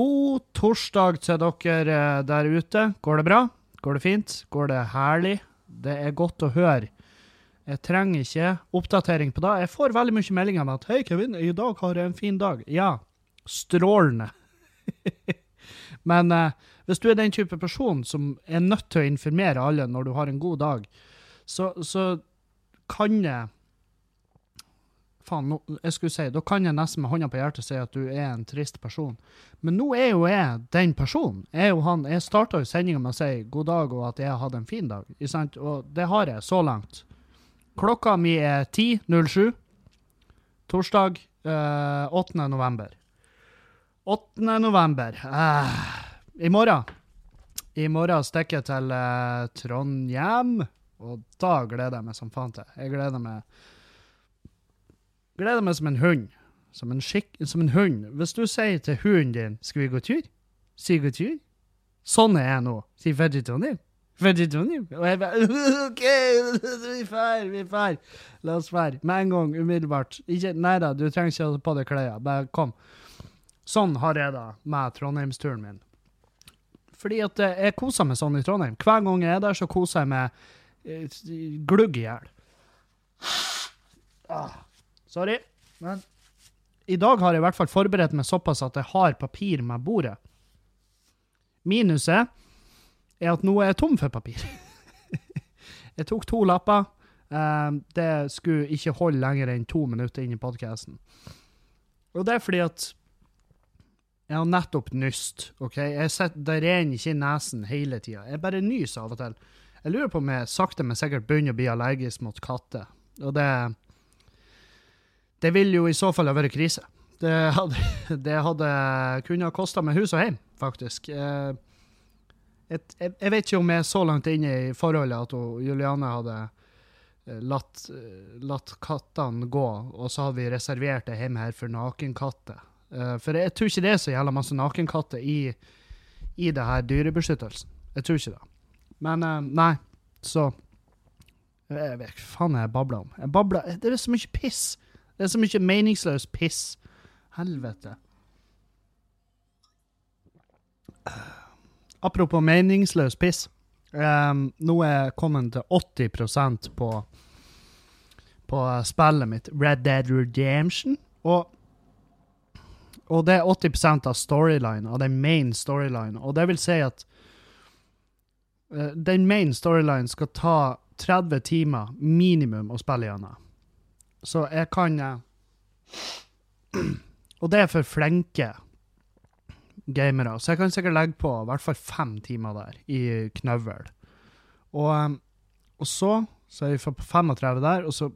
God torsdag til dere eh, der ute. Går det bra? Går det fint? Går det herlig? Det er godt å høre. Jeg trenger ikke oppdatering på det. Jeg får veldig mye meldinger om at 'Hei, Kevin, i dag har jeg en fin dag'. Ja, strålende. Men eh, hvis du er den type person som er nødt til å informere alle når du har en god dag, så, så kan jeg Faen, nå- jeg skulle si, da kan jeg nesten med hånda på hjertet si at du er en trist person. Men nå er jo jeg den personen. Jeg, jo jeg starta jo sendinga med å si god dag og at jeg har hatt en fin dag. Og det har jeg så langt. Klokka mi er 10.07. Torsdag eh, 8. november. 8. november. Eh, I morgen I morgen stikker jeg til eh, Trondheim, og da gleder jeg meg som faen til. Jeg gleder meg Gleder meg som en hund. Som en, skikk, som en hund. Hvis du sier til hunden din 'skal vi gå tur', si gå tur. Sånn er jeg nå. Si til Trondheim'. Og jeg bare OK, vi drar, vi drar. La oss dra. Med en gang, umiddelbart. Ikke, nei da, du trenger ikke ha på deg klærne. Bare kom. Sånn har jeg det med Trondheimsturen min. Fordi at eh, jeg koser meg sånn i Trondheim. Hver gang jeg er der, så koser jeg meg eh, glugg i hjel. Ah, sorry. Men i dag har jeg i hvert fall forberedt meg såpass at jeg har papir med bordet. Minuset er at nå er jeg tom for papir. jeg tok to lapper. Eh, det skulle ikke holde lenger enn to minutter inn i podkasten. Og det er fordi at jeg har nettopp nyst. ok? Set, Det renner ikke i nesen hele tida. Jeg bare nyser av og til. Jeg lurer på om jeg sakte, men sikkert begynner å bli allergisk mot katter. Og det Det vil jo i så fall ha vært krise. Det hadde, det hadde kunne ha kosta meg hus og hjem, faktisk. Eh, et, jeg, jeg vet ikke om jeg er så langt inne i forholdet at hun, Juliane hadde eh, latt, eh, latt kattene gå, og så hadde vi reservert det hjemme her for nakenkatter. Eh, for jeg tror ikke det er så jævla masse nakenkatter i, i det her dyrebeskyttelsen. Jeg tror ikke det. Men nei, så Jeg vet ikke hva faen jeg babler om. Jeg babler, det er så mye piss. Det er så mye meningsløs piss. Helvete. Apropos meningsløs piss. Um, nå er jeg kommet til 80% på, på spillet mitt, Red Dead Redemption. Og, og det er 80% av storyline, av den main storyline. Og det vil si at uh, den main storyline skal ta 30 timer minimum å spille gjennom. Så jeg kan eh, Og det er for flinke gamere. Så jeg kan sikkert legge på i hvert fall fem timer der i knøvel. Og, um, og så så er vi på 35 der, og så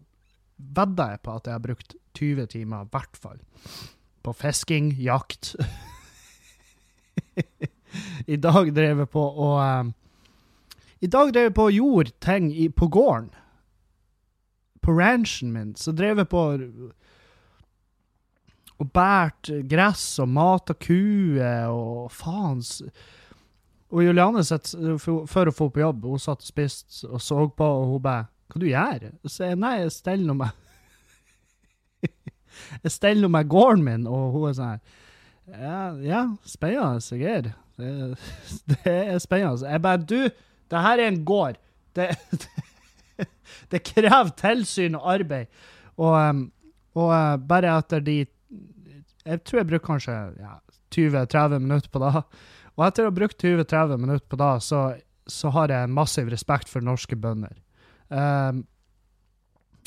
vedder jeg på at jeg har brukt 20 timer i hvert fall på fisking, jakt. I dag drev jeg på å um, I dag drev jeg på og gjorde ting i, på gården. På ranchen min. Så drev jeg på og båret gress og mata kuer og faens Og Juliane satt før hun for på jobb, hun satt og spiste og så på, og hun bare 'Hva du gjør?' Så jeg nei, jeg steller nå meg Jeg steller nå meg gården min, og hun er sånn Ja, ja spennende, Sigurd. Det, det er spennende. Jeg bare Du, det her er en gård. Det, det krever tilsyn og arbeid. Og, um, og uh, bare etter de Jeg tror jeg bruker kanskje ja, 20-30 minutter på det. Og etter å ha brukt 20-30 minutter på det, så, så har jeg massiv respekt for norske bønder. Um,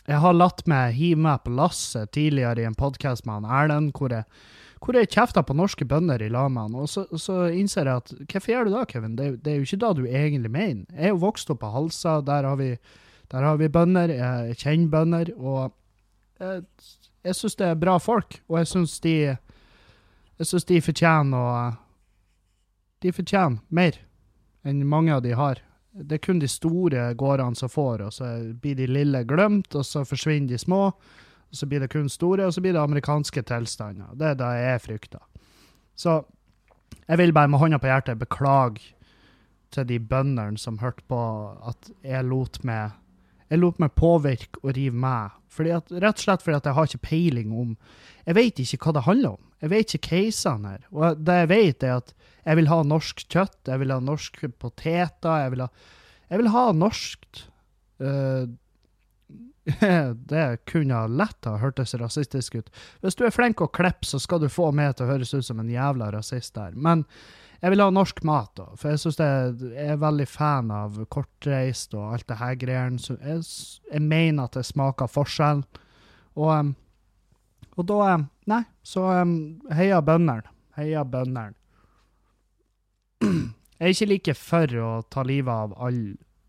jeg har latt meg hive meg på lasset tidligere i en podkast med han Erlend, hvor jeg, hvor jeg kjefta på norske bønder i lag med han. Og så, så innser jeg at hvorfor gjør du det, Kevin? Det, det er jo ikke det du egentlig mener. Jeg er jo vokst opp på Halsa, der har vi, der har vi bønder, jeg kjenner bønder, og jeg, jeg syns det er bra folk, og jeg syns de jeg synes de fortjener å De fortjener mer enn mange av de har. Det er kun de store gårdene som får, og så blir de lille glemt, og så forsvinner de små. Og så blir det kun store, og så blir det amerikanske tilstander. Det er det jeg frykter. Så jeg vil bare med hånda på hjertet beklage til de bøndene som hørte på at jeg lot meg Jeg lot meg påvirke og rive med. Fordi at, rett og slett fordi at jeg har ikke peiling om Jeg vet ikke hva det handler om. Jeg vet ikke casene her. Og det jeg vet, er at jeg vil ha norsk kjøtt, jeg vil ha norsk poteter, jeg vil ha, jeg vil ha norskt. Uh, det kunne lett ha hørtes rasistisk ut. Hvis du er flink å klippe, så skal du få meg til å høres ut som en jævla rasist der. Men jeg vil ha norsk mat, da. For jeg syns jeg er veldig fan av kortreist og alt det her greiene. Så jeg, jeg, mener at det smaker forskjell. Og, og da Nei, så heia bøndene. Heia bøndene. Jeg er ikke like for å ta livet av all,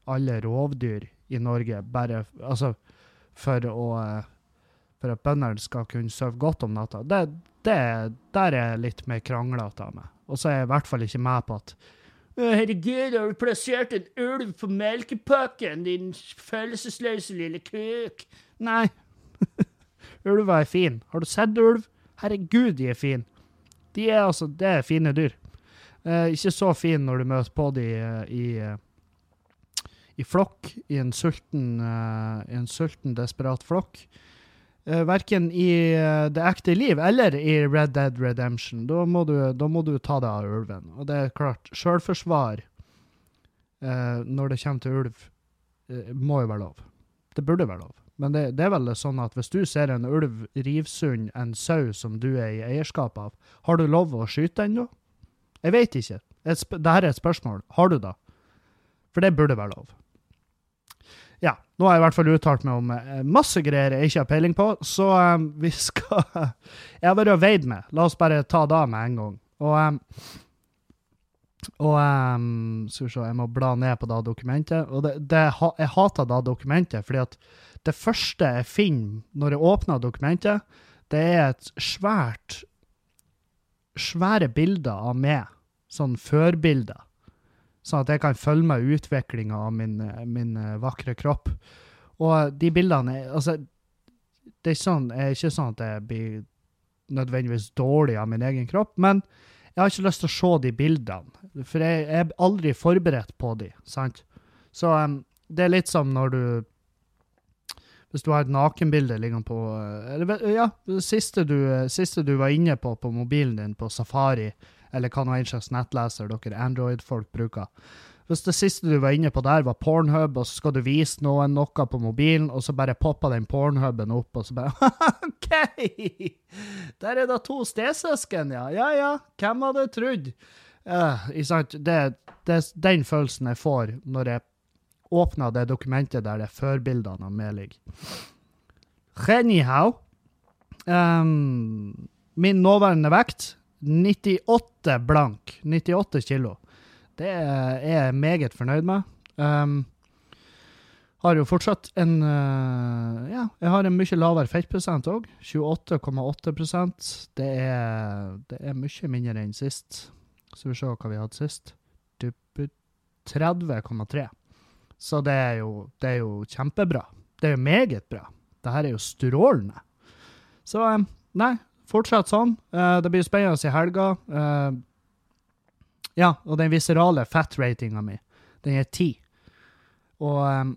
alle rovdyr i Norge, bare altså, for, å, for at bøndene skal kunne sove godt om natta. Det, det, der er jeg litt mer kranglete av meg. Og så er jeg i hvert fall ikke med på at Herregud, har du plassert en ulv på melkepakken, din følelsesløse lille kuk? Nei. Ulver er fin. Har du sett ulv? Herregud, de er fine. De er altså, Det er fine dyr. Eh, ikke så fine når du møter på de i, i, uh, i flokk, i en sulten, uh, en sulten, desperat flokk. Uh, verken i uh, det ekte liv eller i Red Dead Redemption. Da må du, da må du ta deg av ulven. Og det er klart, sjølforsvar uh, når det kommer til ulv, må jo være lov. Det burde være lov. Men det, det, er vel sånn at hvis du ser en ulv rivsund en sau som du er i eierskap av, har du lov å skyte den da? Jeg vet ikke. Dette er et spørsmål. Har du da? For det burde være lov ja, nå har jeg i hvert fall uttalt meg om eh, masse greier jeg ikke har peiling på, så um, vi skal Jeg har vært og veid med. La oss bare ta det med en gang. Og, um, og um, Skal vi se, jeg må bla ned på det dokumentet. Og det, det, jeg hater det dokumentet, fordi at det første jeg finner når jeg åpner dokumentet, det er et svært Svære bilder av meg. Sånn førbilder sånn at jeg kan følge med utviklinga av min, min, eh, vakre kropp. Og de bildene Altså, det er, sånn, er ikke sånn at jeg blir nødvendigvis dårlig av min egen kropp, men jeg har ikke lyst til å se de bildene, for jeg, er aldri forberedt på de, sant? Så um, det er litt som når du Hvis du har et nakenbilde liggende på eller, Ja, det siste siste du var inne på på mobilen din på Safari, eller hva nå en slags nettleser dere Android-folk bruker. Hvis det siste du var inne på der, var Pornhub, og så skal du vise noen noe på mobilen, og så bare popper den Pornhuben opp, og så bare OK! Der er da to stesøsken, ja. Ja ja, hvem hadde trodd? Uh, det, det er den følelsen jeg får når jeg åpner det dokumentet der det er førbildene av meg ligger. Anyhow um, Min nåværende vekt 98 blank. 98 kilo. Det er jeg meget fornøyd med. Um, har jo fortsatt en uh, Ja, jeg har en mye lavere fettprosent òg. 28,8% det det er mye mindre enn sist. Så vi ser hva vi hadde sist. 30,3. Så det er, jo, det er jo kjempebra. Det er jo meget bra. Det her er jo strålende. Så um, nei, fortsatt sånn. Uh, det blir spennende i helga. Uh, ja, og den viserale fat-ratinga mi, den er ti. Og um,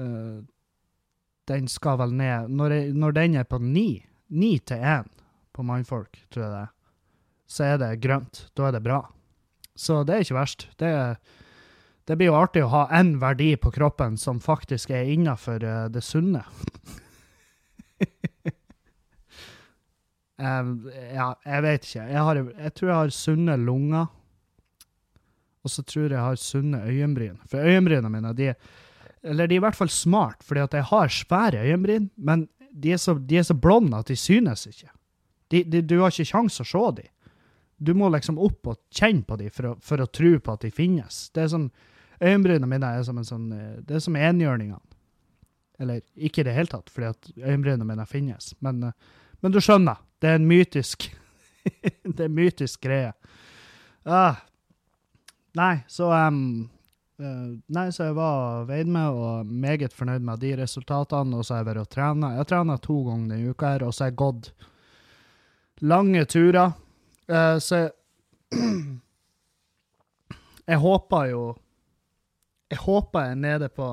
uh, den skal vel ned Når, når den er på ni, ni til én på mannfolk, tror jeg det er, så er det grønt. Da er det bra. Så det er ikke verst. Det, det blir jo artig å ha én verdi på kroppen som faktisk er innafor det sunne. Um, ja, jeg vet ikke. Jeg, har, jeg, tror jeg har sunne lunger. Og så tror jeg jeg har sunne øyenbryn. For øyenbrynene mine, de, eller de er i hvert fall smart, fordi at jeg har svære øyenbryn, men de er så, så blonde at de synes ikke. De, de, du har ikke kjangs å se dem. Du må liksom opp og kjenne på dem for for å tro på at de finnes. Det er sånn, Øyenbrynene mine er som en sånn, det er som enhjørningene. Eller ikke i det hele tatt, fordi at øyenbrynene mine finnes. Men, men du skjønner. Det er en mytisk Det er en mytisk greie. Uh, Nei, så um, uh, Nei, så jeg var veid med og meget fornøyd med de resultatene. Og så har jeg vært og trena. Jeg trena to ganger denne uka, her, og så har jeg gått lange turer. Uh, så jeg Jeg håper jo Jeg håper jeg er nede på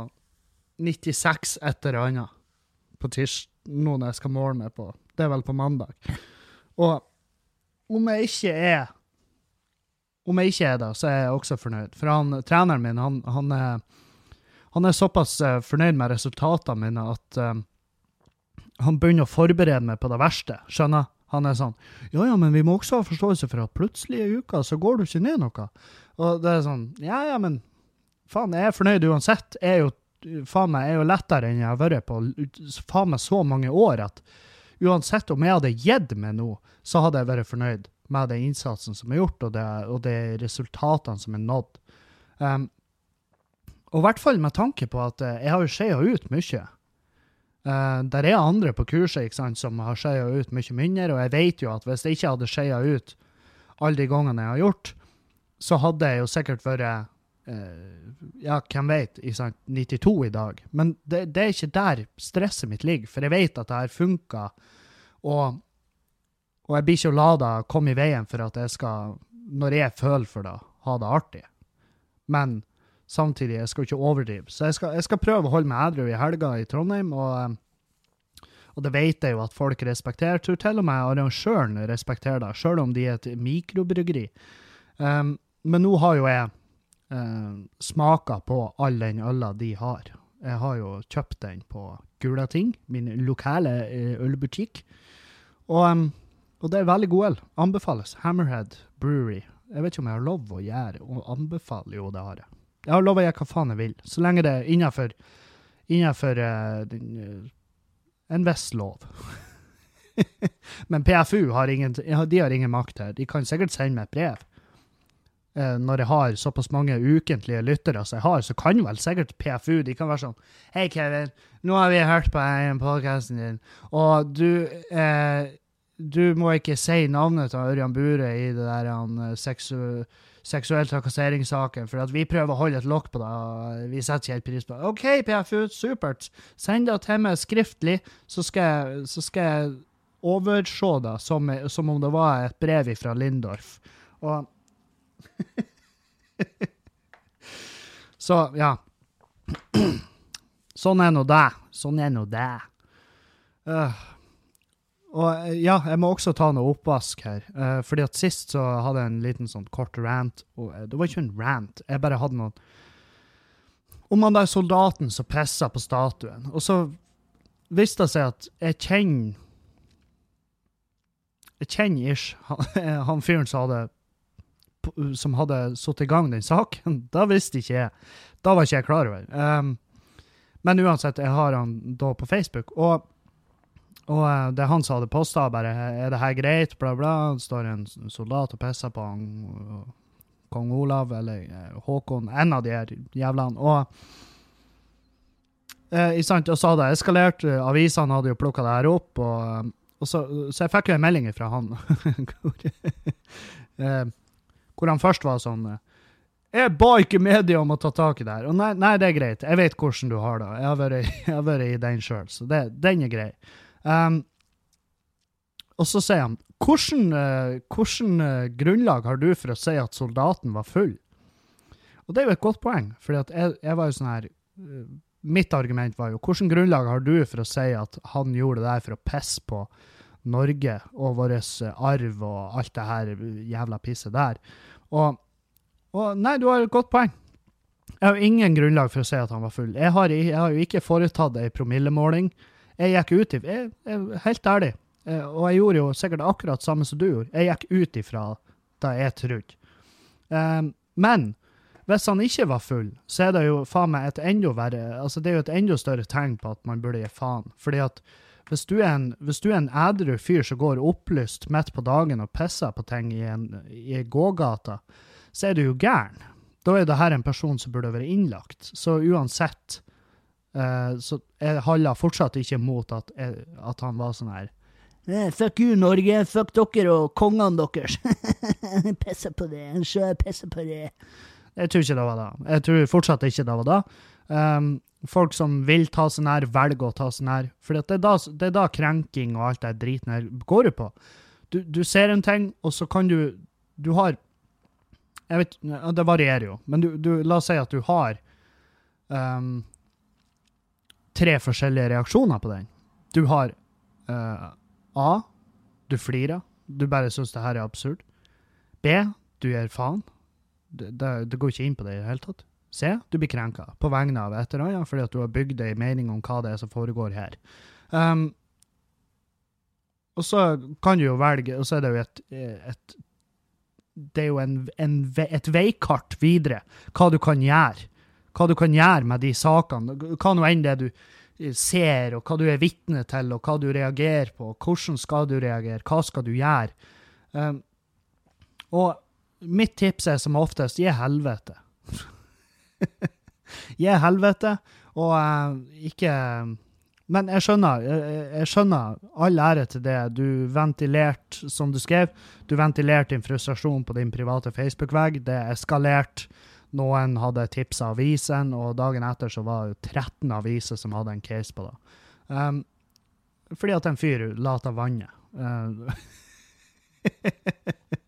96 et eller annet på tirsdag, nå når jeg skal måle meg på. Det er vel på mandag. Og om jeg ikke er om jeg ikke er det, så er jeg også fornøyd. For han, treneren min, han, han, er, han er såpass uh, fornøyd med resultatene mine at um, han begynner å forberede meg på det verste. Skjønner? Han er sånn Ja, ja, men vi må også ha forståelse for at plutselig i uka så går du ikke ned noe. Og det er sånn Ja, ja, men faen, jeg er fornøyd uansett. Jeg er jo faen meg er jo lettere enn jeg har vært på faen meg så mange år at uansett om jeg hadde gitt meg nå, så hadde jeg vært fornøyd med den innsatsen som er gjort, og, det, og de resultatene som er nådd. Um, og i hvert fall med tanke på at uh, jeg har jo skeia ut mye. Uh, der er andre på kurset ikke sant, som har skeia ut mye mindre, og jeg vet jo at hvis jeg ikke hadde skeia ut alle de gangene jeg har gjort, så hadde jeg jo sikkert vært Ja, hvem vet, i 92 i dag. Men det, det, er ikke der stresset mitt ligger, for jeg vet at det her funker. Og og jeg blir ikke å la det komme i veien for at jeg skal, når jeg føler for det, ha det artig. Men samtidig, jeg skal ikke overdrive. Så jeg skal, jeg skal prøve å holde meg edru i helga i Trondheim, og, og det vet jeg jo at folk respekterer. Jeg tror til og med arrangøren respekterer det, sjøl om de er et mikrobryggeri. Um, men nå har jo jeg uh, smaker på all den øla de har. Jeg har jo kjøpt den på Gulating, min lokale uh, ølbutikk. Og og det er veldig god øl. Anbefales. Hammerhead Brewery. Jeg vet ikke om jeg har lov å gjøre og anbefaler Jo, det har jeg. Jeg har lov å gjøre hva faen jeg vil, så lenge det er innafor innenfor uh, uh, en viss lov. Men PFU har ingen, de har ingen makt her. De kan sikkert sende meg brev. Uh, når jeg har såpass mange ukentlige lyttere som jeg har, så kan vel sikkert PFU de kan være sånn Hei, Kevin, nå har vi hørt på podkasten din, og du eh, du må ikke si navnet til Ørjan Bure i det der han, eh, seksu, seksuell trakasseringssaken, for vi prøver å holde et lokk på det. Vi setter ikke helt pris på det. OK, PFU, supert. Send det til meg skriftlig, så skal jeg, så skal jeg overse det som, som, om det var et brev fra Lindorf. Og Så, ja. Sånn er nå det. Sånn er nå det. Uh. Og eh, ja, jeg må også ta noe oppvask her. Uh, fordi at sist så hadde jeg en liten sånn kort rant. Og uh, det var ikke en rant, jeg bare hadde noen Om han der soldaten som pissa på statuen. Og så viste det seg at jeg kjenner Jeg kjenner ish han, han fyren som hadde som hadde satt i gang den saken. Da visste ikke jeg. Da var ikke jeg klar over. Um, men uansett, jeg har han da på Facebook. og og uh, det han som hadde posta, bare 'Er det her greit?' bla, bla. Det står en soldat og pisser på han, uh, kong Olav eller uh, Håkon, en av de her jævlene. Og sant, og så hadde det eskalert. Avisene hadde jo plukka det her opp. Og, og så, så, jeg fikk jo en melding fra han hvor, hvor, han først var sånn jeg ba ikke media om å ta tak i det her. Og nei, nei, det er greit. Jeg vet hvordan du har det. Jeg har vært, jeg har vært i den sjøl, så det, den er grei. Um, og så sier han hvordan, uh, hvordan uh, grunnlag har du for å si at soldaten var full? Og det er jo et godt poeng, for jeg, jeg, var jo sånn her uh, Mitt argument var jo hvordan grunnlag har du for å si at han gjorde det der for å pisse på Norge og vår arv og alt det her jævla pisset der? Og, og nei, du har et godt poeng. Jeg har ingen grunnlag for å si at han var full. Jeg har, jeg har jo ikke foretatt ei promillemåling. Jeg gikk ut i jeg, jeg, Helt ærlig, eh, og jeg gjorde jo sikkert akkurat samme som du gjorde. Jeg gikk ut ifra det jeg trodde. Um, men hvis han ikke var full, så er det jo faen meg et enda verre altså Det er jo et enda større tegn på at man burde gi faen. Fordi at hvis du en, hvis du er en ædru fyr som går opplyst midt på dagen og pisser på ting i, en, i gågata, så er du jo gæren. Da er det her en person som burde vært innlagt. Så uansett Uh, så handla fortsatt ikke mot at, at, han var sånn her eh, Fuck you, Norge. Fuck dere og kongene deres. pisser på det. Sjø pisser på det. Jeg tror ikke det var da. Jeg tror fortsatt ikke det var da. Um, folk som vil ta seg nær, velger å ta seg nær. For det, det er da krenking og alt det driten her går ut på. Du, du, ser en ting, og så kan du Du har Jeg vet Det varierer jo, men du, du, la oss si at du har um, tre forskjellige reaksjoner på den. Du har uh, A. Du flirer. Du bare syns det her er absurd. B. Du gir faen. Det, det, det går ikke inn på det i det hele tatt. C. Du blir krenka på vegne av et eller annet fordi at du har bygd ei mening om hva det er som foregår her. Um, og så kan du jo velge, og så er det jo et, et Det er jo en, en, et veikart videre, hva du kan gjøre. Hva du kan gjøre med de sakene. Hva nå enn det du ser, og hva du er vitne til, og hva du reagerer på. Hvordan skal du reagere? Hva skal du gjøre? Um, og mitt tips er som oftest gi helvete. Gi helvete, og uh, ikke Men jeg skjønner, jeg, jeg skjønner all ære til det. Du ventilerte, som du skrev, du ventilerte din frustrasjon på din private Facebook-vegg. Det eskalerte. Noen hadde tipsa avisen, og dagen etter så var det 13 aviser som hadde en case på det. Um, fordi at en fyr la av vannet. Uh,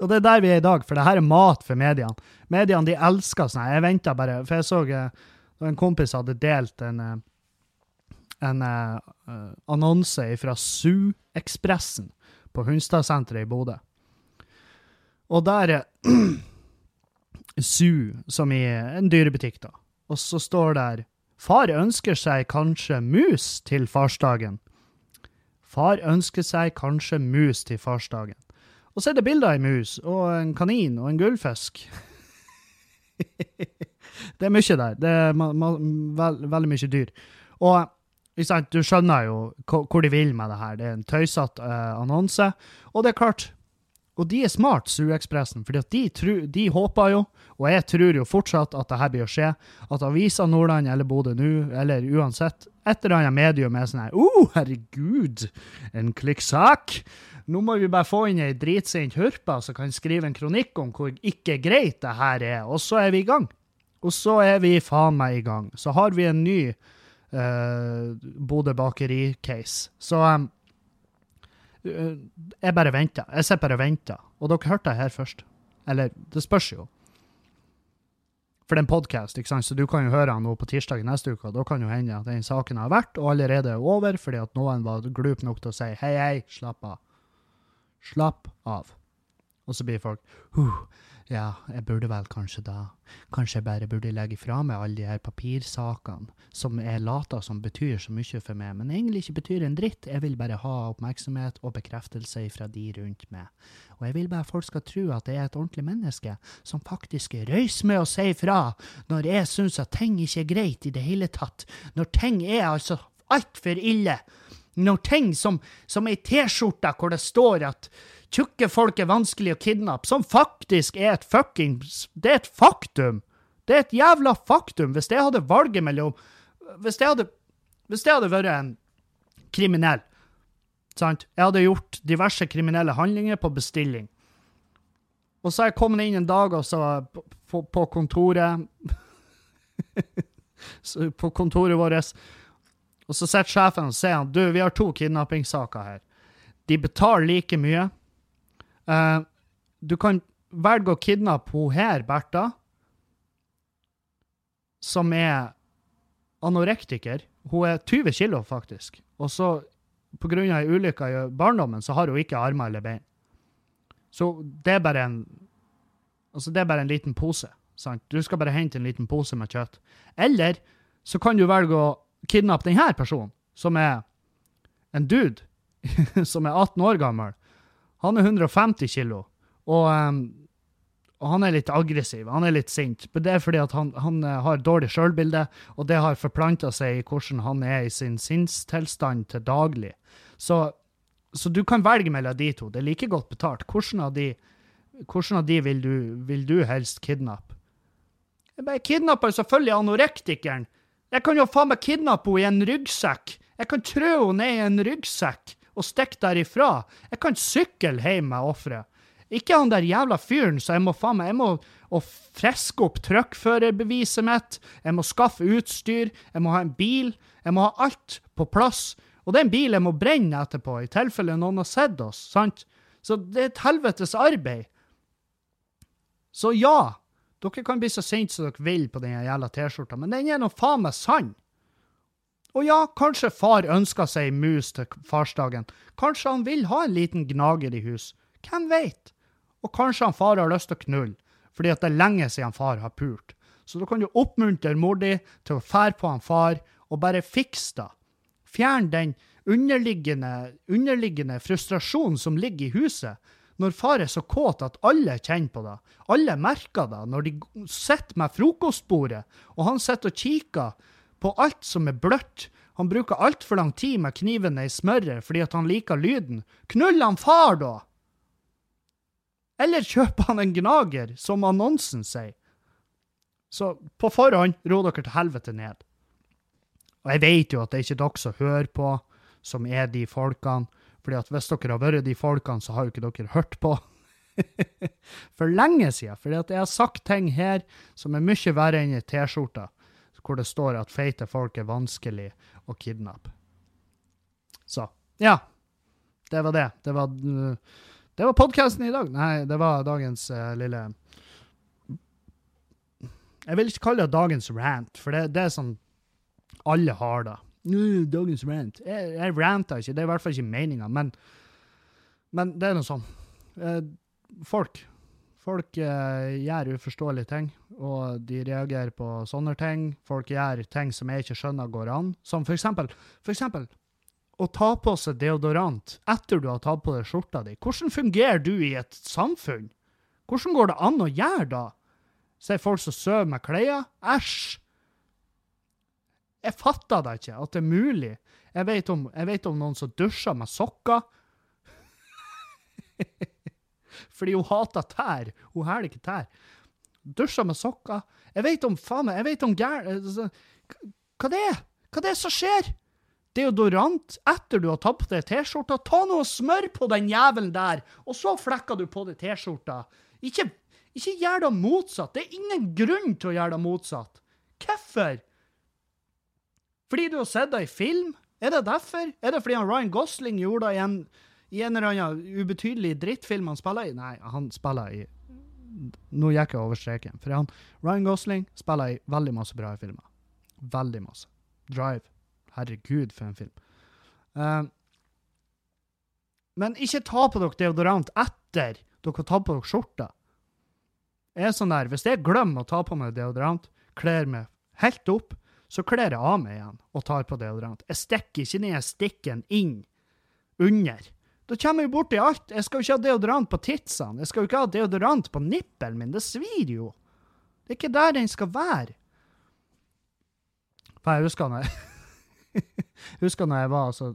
Og det er der vi er i dag, for det her er mat for mediene. Mediene de elsker sånn. Jeg venta bare, for jeg så uh, en kompis hadde delt en, uh, en uh, annonse fra Su-ekspressen på Hunstadsenteret i Bodø. Og der Su, som i en dyrebutikk, da. Og så står der Far ønsker seg kanskje mus til farsdagen. Far ønsker seg kanskje mus til farsdagen. Og så er det bilder av ei mus og en kanin og en gullfisk. det er mye der. Det er veld, veldig mye dyr. Og du skjønner jo hvor de vil med det her. Det er en tøysete uh, annonse. Og det er klart, og de er smart, Suekspressen, for de, de, håper jo, og jeg tror jo fortsatt at det her blir å skje, at Avisa Nordland eller Bodø nå, eller uansett, et eller annet medium er sånn her Å, oh, herregud, en klikksak! Nå må vi bare få inn ei dritsint hurpe som kan skrive en kronikk om hvor ikke greit det her er, og så er vi i gang. Og så er vi faen meg i gang. Så har vi en ny uh, Bodø bakeri-case. Så um, jeg bare venter. Jeg sitter bare og venter. Og dere hørte det her først. Eller, det spørs jo. For det er en podkast, så du kan jo høre han på tirsdag neste uke. og Da kan jo hende at den saken har vært og allerede er over, fordi at noen var glup nok til å si hei, hei, slapp av. Slapp av. Og så blir folk ja, jeg burde vel kanskje da Kanskje jeg bare burde legge fra meg alle de her papirsakene som er lata som betyr så mye for meg, men egentlig ikke betyr en dritt. Jeg vil bare ha oppmerksomhet og bekreftelse fra de rundt meg. Og jeg vil bare at folk skal tro at jeg er et ordentlig menneske som faktisk røyser med å si fra når jeg syns at ting ikke er greit i det hele tatt. Når ting er altså altfor ille noen ting som, som ei T-skjorte hvor det står at tjukke folk er vanskelig å kidnappe, som faktisk er et fuckings Det er et faktum! Det er et jævla faktum! Hvis jeg hadde valget mellom Hvis jeg hadde, hvis jeg hadde vært en kriminell, sant Jeg hadde gjort diverse kriminelle handlinger på bestilling. Og så har jeg kommet inn en dag og så på, på kontoret På kontoret vårt og så sitter sjefen og sier han, du, vi har to kidnappingssaker her. De betaler like mye. Uh, du kan velge å kidnappe hun her, Bertha, som er anorektiker. Hun er 20 kilo, faktisk. Og så, på grunn av ei ulykke i barndommen, så har hun ikke armer eller bein. Så det er bare en Altså, det er bare en liten pose. sant? Du skal bare hente en liten pose med kjøtt. Eller så kan du velge å kidnappe denne personen, som er en dude som er 18 år gammel. Han er 150 kilo, og, um, og, han er litt aggressiv. Han er litt sint. Men det er fordi han, han uh, har dårlig sjølbilde, og det har forplanta seg i hvordan han er i sin sinnstilstand til daglig. Så, så, du kan velge mellom de to. Det er like godt betalt. Hvordan av de, hvordan av de vil, du, vil du helst kidnappe? Jeg kidnapper selvfølgelig anorektikeren jeg kan jo faen meg kidnappe henne i en ryggsekk. Jeg kan trø henne ned i en ryggsekk og stikke derifra. Jeg kan sykle hjem med offeret. Ikke han der jævla fyren, så jeg må faen meg Jeg må friske opp truckførerbeviset mitt, jeg må skaffe utstyr, jeg må ha en bil. Jeg må ha alt på plass. Og det er en bil jeg må brenne etterpå, i tilfelle noen har sett oss, sant? Så det er et helvetes arbeid. Så ja, dere kan bli så sinte som dere vil på den jævla T-skjorta, men den er nå faen meg sann. Og ja, kanskje far ønsker seg ei mus til farsdagen. Kanskje han vil ha en liten gnager i hus. Hvem veit? Og kanskje han far har lyst til å knulle, fordi at det er lenge siden far har pult. Så da kan du oppmuntre mor di til å fære på han far, og bare fikse det. Fjern den underliggende, underliggende frustrasjonen som ligger i huset, når far er så kåt at alle kjenner på det. Alle merker det når de sitter med frokostbordet, og han sitter og kikker på alt som er bløtt. Han bruker altfor lang tid med kniven i smøret fordi at han liker lyden. Knull han far, da! Eller kjøper han en gnager, som annonsen sier. Så på forhånd, ro dere til helvete ned. Og jeg vet jo at det er ikke dere som hører på, som er de folkene. Fordi at hvis dere har vært de folkene, så har jo ikke dere hørt på. For lenge siden. Fordi at jeg har sagt ting her som er mye verre enn ei T-skjorte hvor det står at feite folk er vanskelig å kidnappe. Så ja. Det var det. Det var, det var podkasten i dag. Nei, det var dagens uh, lille Jeg vil ikke kalle det dagens rant, for det, det er sånn alle har det. Dagens rant. Jeg, jeg ranter ikke, det er i hvert fall ikke meninga, men, men det er noe sånn. Uh, folk Folk eh, gjør uforståelige ting, og de reagerer på sånne ting. Folk gjør ting som jeg ikke skjønner går an. Som for eksempel, for eksempel å ta på seg deodorant etter du har tatt på deg skjorta di. Hvordan fungerer du i et samfunn? Hvordan går det an å gjøre da? Sier folk som sover med klær? Æsj! Jeg fatter det ikke, at det er mulig. Jeg vet om, jeg vet om noen som dusjer med sokker. fordi hun hater tær. Hun hæler ikke tær. Dusjer med sokker. Jeg vet om faen meg, jeg vet om gær... Altså, hva det er? Hva det er som skjer? Deodorant etter du har tatt på deg T-skjorta. Ta noe smør på den jævelen der, og så flekker du på deg T-skjorta. Ikke, ikke gjør det motsatt. Det er ingen grunn til å gjøre det motsatt. Hvorfor? Fordi du har sett det i film? Er det derfor? Er det fordi han Ryan Gosling gjorde det i en i en eller annen ubetydelig drittfilm han spiller i Nei, han spiller i Nå gikk jeg over streken. For han, Ryan Gosling spiller i veldig masse bra filmer. Veldig masse. Drive. Herregud, for en film. Uh, men ikke ta på dere deodorant etter dere har tatt på dere skjorta. Jeg er sånn der, Hvis jeg glemmer å ta på meg deodorant, kler meg helt opp, så kler jeg av meg igjen og tar på deodorant. Jeg stikker ikke ned stikken inn under. Da kommer jeg borti alt. Jeg skal jo ikke ha deodorant på titsene. Jeg skal jo ikke ha deodorant på nippelen min. Det svir jo. Det er ikke der den skal være. For jeg husker når jeg, husker når jeg var altså,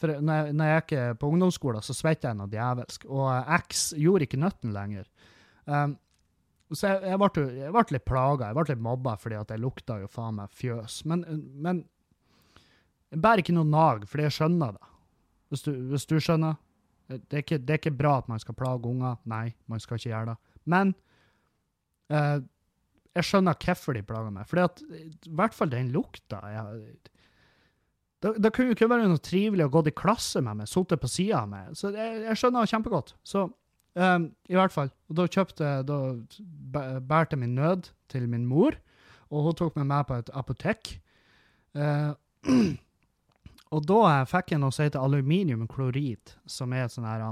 for når jeg, når jeg gikk på ungdomsskolen, så svetta jeg noe djevelsk. Og X gjorde ikke nøtten lenger. Um, så jeg, jeg, ble, jeg, ble, litt plaga. Jeg ble litt mobba fordi at jeg lukta jo faen meg fjøs. Men, men jeg bærer ikke noe nag, fordi jeg skjønner det. Hvis du, hvis du skjønner. Det er, ikke, det er, ikke, bra at man skal plage unger. Nei, man skal ikke gjøre det. Men eh, jeg skjønner hvorfor de plager meg. Fordi at, I hvert fall den lukta jeg, det, det, kunne jo ikke være noe trivelig å gå i klasse med meg, sitte på sida av meg. Så jeg, jeg skjønner kjempegodt. Så um, i hvert fall. Og da kjøpte Da bærte min nød til min mor, og hun tok meg med på et apotek. Uh, Og da fikk jeg noe som heter aluminiumklorid, som er sånn her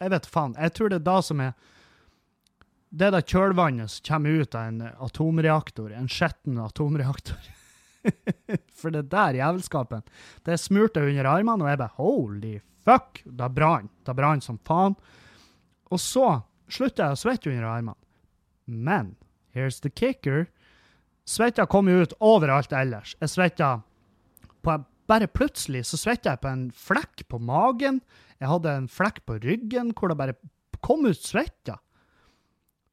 Jeg vet faen. Jeg tror det er da som er Det er det kjølvannet som kommer ut av en atomreaktor, en skitten atomreaktor. For det der jævelskapen, det smurte under armene, og jeg bare holy fuck! Da brann. Da brann som faen. Og så slutta jeg å svette under armene. Men here's the kicker. Svetta kom jo ut overalt ellers. Jeg svetta bare plutselig så svetta jeg på en flekk på magen. Jeg hadde en flekk på ryggen hvor det bare kom ut svetta.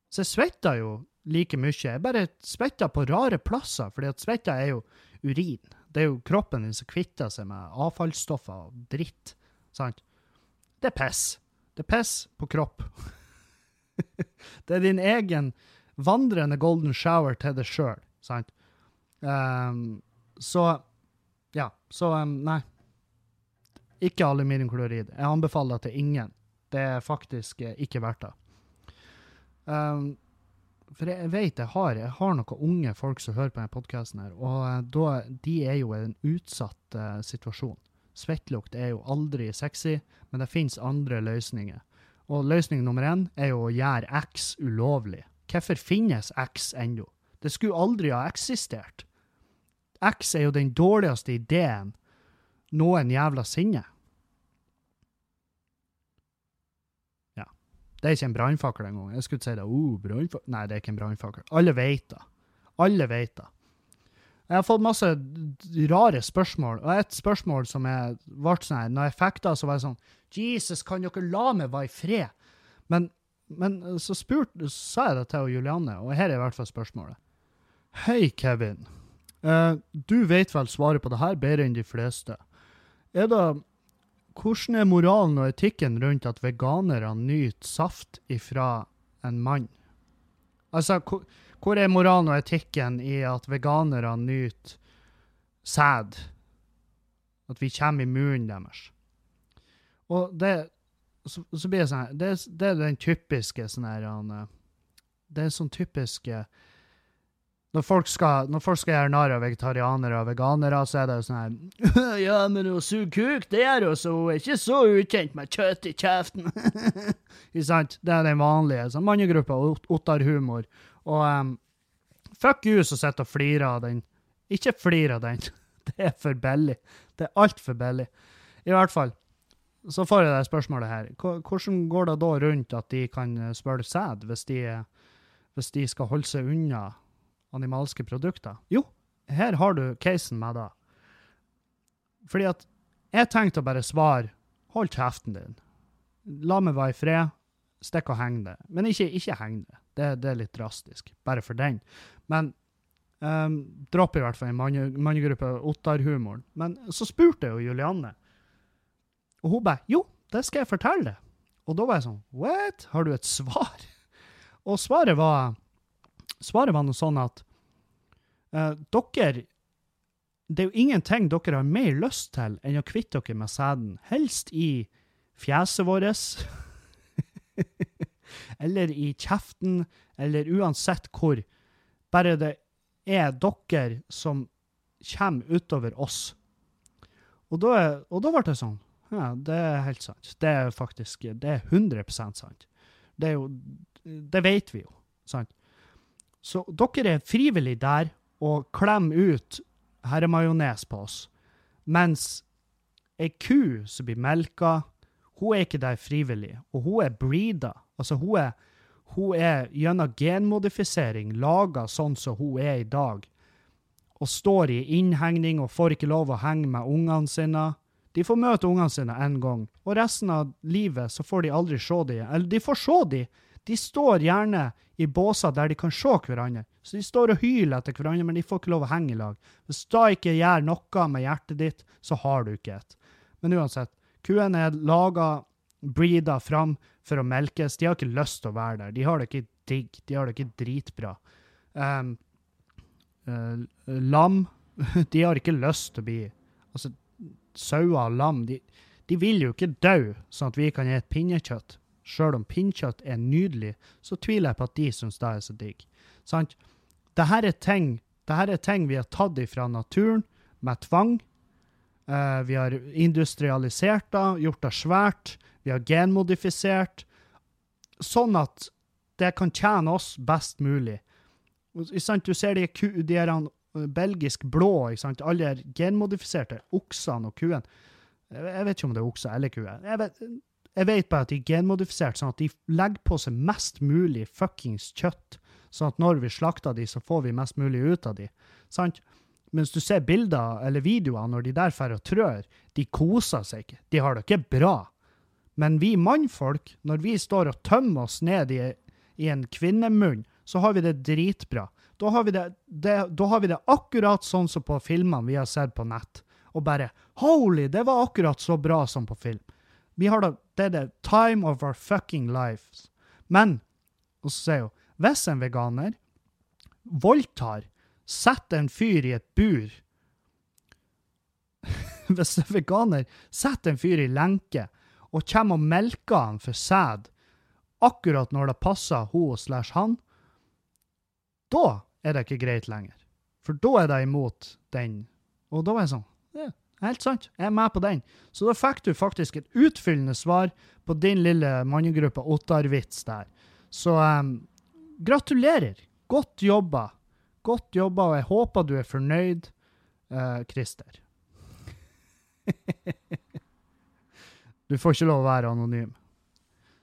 Så jeg svetta jo like mye. Jeg bare svetta på rare plasser, fordi at svetta er jo urin. Det er jo kroppen din som kvitter seg med avfallsstoffer og dritt. Sant? Det er piss. Det er piss på kropp. det er din egen vandrende golden shower til deg sjøl, sant? Um, så ja, så um, nei. Ikke aluminiumklorid. Jeg anbefaler det til ingen. Det er faktisk eh, ikke verdt det. Um, For jeg vet jeg har, jeg har noen unge folk som hører på denne podkasten, og eh, da, de er jo i en utsatt uh, situasjon. Svettlukt er jo aldri sexy, men det finnes andre løsninger. Og løsning nummer én er jo å gjøre X ulovlig. Hvorfor finnes X ennå? Det skulle aldri ha eksistert. X er jo den dårligste ideen noen jævla sinne. Ja. Det er ikke en brannfakkel engang. Jeg skulle si det. Uh. Nei, det er ikke en brannfakkel. Alle vet det. Alle vet det. Jeg har fått masse rare spørsmål, og et spørsmål som jeg ble sånn her, når jeg fikk det, så var jeg sånn Jesus, kan dere la meg være i fred? Men, men så, spurt, sa jeg det til Julianne, og her er i hvert fall spørsmålet. Hei, Kevin. Uh, du vet vel svaret på det her bedre enn de fleste. Er det Hvordan er moralen og etikken rundt at veganere nyter saft ifra en mann? Altså, hvor hvor er moralen og etikken i at veganere nyter sæd? At vi kommer i munnen deres? Og det så, så blir det sånn det, det, er den typiske sånn her eh, Det er sånn typisk eh, når folk, skal, når folk skal gjøre narr av vegetarianere og veganere, så er det jo sånn her Ja, men å suge kuk, det er hun, så ikke så ukjent med kjøtt i kjeften. Ikke sant? Det er den vanlige sånn mannegruppa, Ottar-humor. Og um, fuck you som sitter og flirer av den. Ikke flir av den. Det er for billig. Det er altfor billig. I hvert fall. Så får jeg det spørsmålet her. Hvordan går det da rundt at de kan spørre sæd hvis, hvis, de skal holde seg unna animalske produkter? Jo, her har du casen med det. Fordi at jeg tenkte å bare svare hold kjeften din. La meg være i fred. Stikk og heng det. Men ikke, ikke heng det. Det, det, er litt drastisk, bare for den. Men um, dropp i hvert fall en mannegruppe Ottar-humoren. Men så spurte jeg jo Julianne, og hun bare Jo, det skal jeg fortelle deg. Og da var jeg sånn What? Har du et svar? Og svaret var Svaret var noe sånn at uh, dere Det er jo ingenting dere har mer lyst til enn å kvitte dere med sæden. Helst i fjeset vårt. eller i kjeften, eller uansett hvor. Bare det er dere som kommer utover oss. Og da, og da ble det sånn. Ja, det er helt sant. Det er faktisk det er 100% sant. Det er jo Det vet vi jo, sant? Så dere er frivillig der og klemmer ut herremajones på oss, mens ei ku som blir melka, hun er ikke der frivillig, og hun er breeda. Altså, hun er, hun er gjennom genmodifisering laga sånn som hun er i dag, og står i innhegning og får ikke lov å henge med ungene sine. De får møte ungene sine én gang, og resten av livet så får de aldri se dem. Eller de får se dem. De står gjerne i båser der de kan se hverandre. Så de står og hyler etter hverandre, men de får ikke lov å henge i lag. Hvis da ikke gjør noe med hjertet ditt, så har du ikke et. Men uansett, kuen er laga, breeda fram for å melkes. De har ikke lyst til å være der. De har det ikke digg. De har det ikke dritbra. Um, uh, lam, de har ikke lyst til å bli Altså, sauer og lam, de, de, vil jo ikke dø sånn at vi kan spise pinnekjøtt. Sjøl om pinnekjøtt er nydelig, så tviler jeg på at de syns det er så digg. Sant? Dette er ting, dette er ting vi har tatt ifra naturen med tvang. Uh, vi har industrialisert det, gjort det svært. Vi har genmodifisert, sånn at det kan tjene oss best mulig. Du ser de, de her belgisk blå, alle de genmodifiserte oksene og kuene. Jeg vet ikke om det er okser eller kuer. Jeg vet, jeg vet bare at de er genmodifisert sånn at de legger på seg mest mulig fuckings kjøtt. Sånn at når vi slakter de, så får vi mest mulig ut av de. Sant? Mens du ser bilder eller videoer når de der drar og trør, de koser seg ikke. De har det ikke bra. Men vi mannfolk, når vi står og tømmer oss ned i, i en kvinnemunn, så har vi det dritbra. Da har vi det, det, da har vi det akkurat sånn som på filmene vi har sett på nett. Og bare Holy, det var akkurat så bra som på film. Vi har da, det er the time of our fucking lives. Men, og så sier hun, hvis en veganer voldtar, setter en fyr i et bur Hvis en veganer setter en fyr i lenke og kommer og melker han for sæd akkurat når det passer hun slash han, Da er det ikke greit lenger. For da er det imot den. Og da var jeg sånn Ja, helt sant. Jeg er med på den. Så da fikk du faktisk et utfyllende svar på din lille mannegruppe Ottar-vits der. Så um, gratulerer. Godt jobba. Godt jobba, og jeg håper du er fornøyd, uh, Christer. du får ikke lov å være anonym.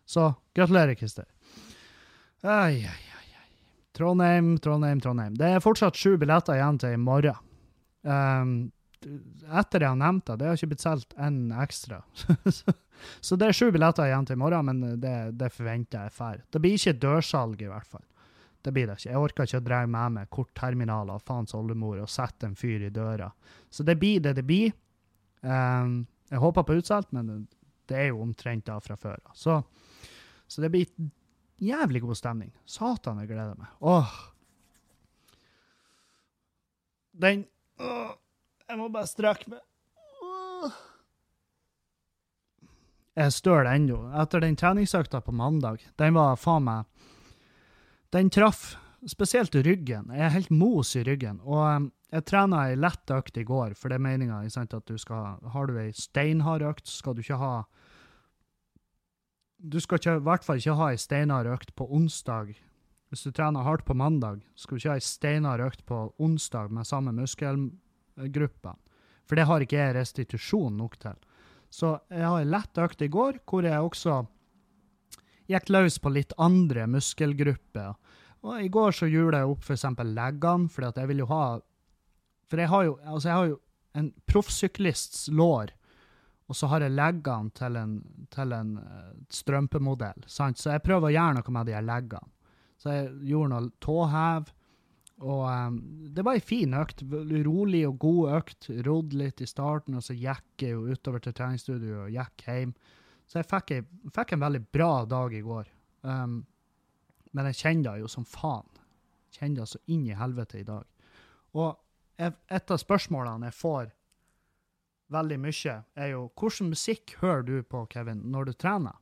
Så gratulerer, Christer. Ai, ai, ai. Trondheim, Trondheim, Trondheim. Det er fortsatt sju billetter igjen til i morgen. Um, etter jeg har nevnt det, det har ikke blitt solgt en ekstra. så det er sju billetter igjen til i morgen, men det, det forventer jeg får. Det blir ikke dørsalg, i hvert fall. Det blir det ikke. Jeg orker ikke å dra med meg kortterminaler og faens oldemor og sette en fyr i døra. Så det blir det det blir. Um, jeg håper på utsolgt, men det er jo omtrent da fra før. Så, så det blir jævlig god stemning. Satan, jeg gleder meg. Åh. Den åh, Jeg må bare strekke meg. Åh. Jeg er støl ennå. Etter den treningsøkta på mandag, den var faen meg Den traff spesielt ryggen. Jeg er helt mos i ryggen. Og um, jeg trena ei lett økt i går, for det er meninga at du skal Har du ei steinhard økt, skal du ikke ha Du skal ikke, i hvert fall ikke ha ei steinhard økt på onsdag. Hvis du trener hardt på mandag, skal du ikke ha ei steinhard økt på onsdag med samme muskelgruppe. For det har ikke jeg restitusjon nok til. Så jeg har ei lett økt i går, hvor jeg også gikk løs på litt andre muskelgrupper. Og I går så gjorde jeg opp f.eks. leggene, for jeg vil jo ha For jeg har jo, altså jeg har jo en proffsyklists lår, og så har jeg leggene til en, til en uh, strømpemodell. Sant? Så jeg prøver å gjøre noe med de her leggene. Så jeg gjorde noe tåhev. Og um, det var ei en fin økt. Rolig og god økt. Rodd litt i starten, og så gikk jeg jo utover til treningsstudio og gikk hjem. Så jeg fikk, fikk en veldig bra dag i går. Um, men jeg kjenner det jo som faen. Kjenner det så inn i helvete i dag. Og et av spørsmålene jeg får veldig mye, er jo hvordan musikk hører du på, Kevin, når du trener?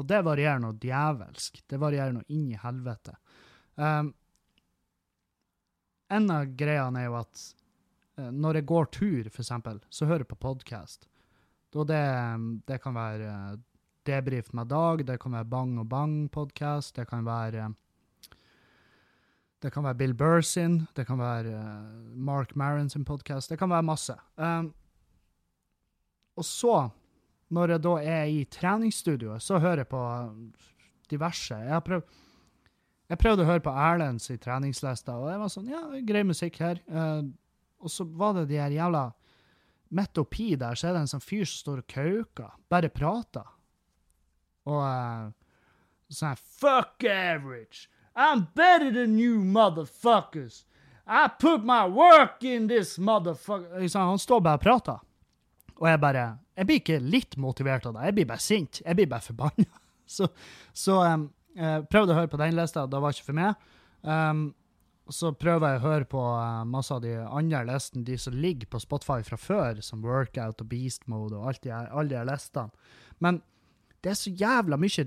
Og det varierer noe djevelsk. Det varierer noe inn i helvete. Um, en av greiene er jo at uh, når jeg går tur, eksempel, så hører jeg på podkast. Det, det, kan være uh, Debrif med Dag, det kan være Bang og Bang-podkast, det kan være det kan være Bill Burr sin, det kan være uh, Mark Maron sin podkast, det kan være masse. Um, og så, når jeg da er i treningsstudioet, så hører jeg på diverse. Jeg har prøvd jeg prøvde å høre på Erlends i treningslista, og det var sånn, ja, grei musikk her. Uh, og så var det de her jævla Midt oppi der så er det en sånn fyr som står og kauker, bare prater. Og uh, sånn Fuck average! I'm better than you motherfuckers! I put my work in this motherfucker Han står bare og prater. Og jeg bare Jeg blir ikke litt motivert av det, jeg blir bare sint. Jeg blir bare forbanna. Så, så um, prøvde å høre på den lista, det var ikke for meg. Um, så prøver jeg å høre på uh, masse av de andre listene, de som ligger på Spotify fra før, som Workout og Beast Mode og alt de, alle de listene. Men det er så jævla mye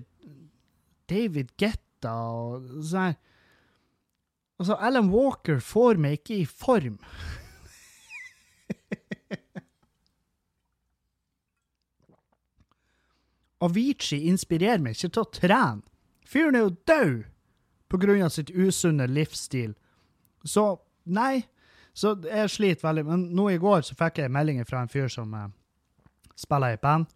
David Getta og sånn her Altså, Alan Walker får meg ikke i form. Avicii inspirerer meg ikke til å trene. Fyren er jo død på grunn av sitt usunne livsstil. Så nei. Så jeg sliter veldig. Men nå i går så fikk jeg meldinger fra en fyr som eh, spiller i band,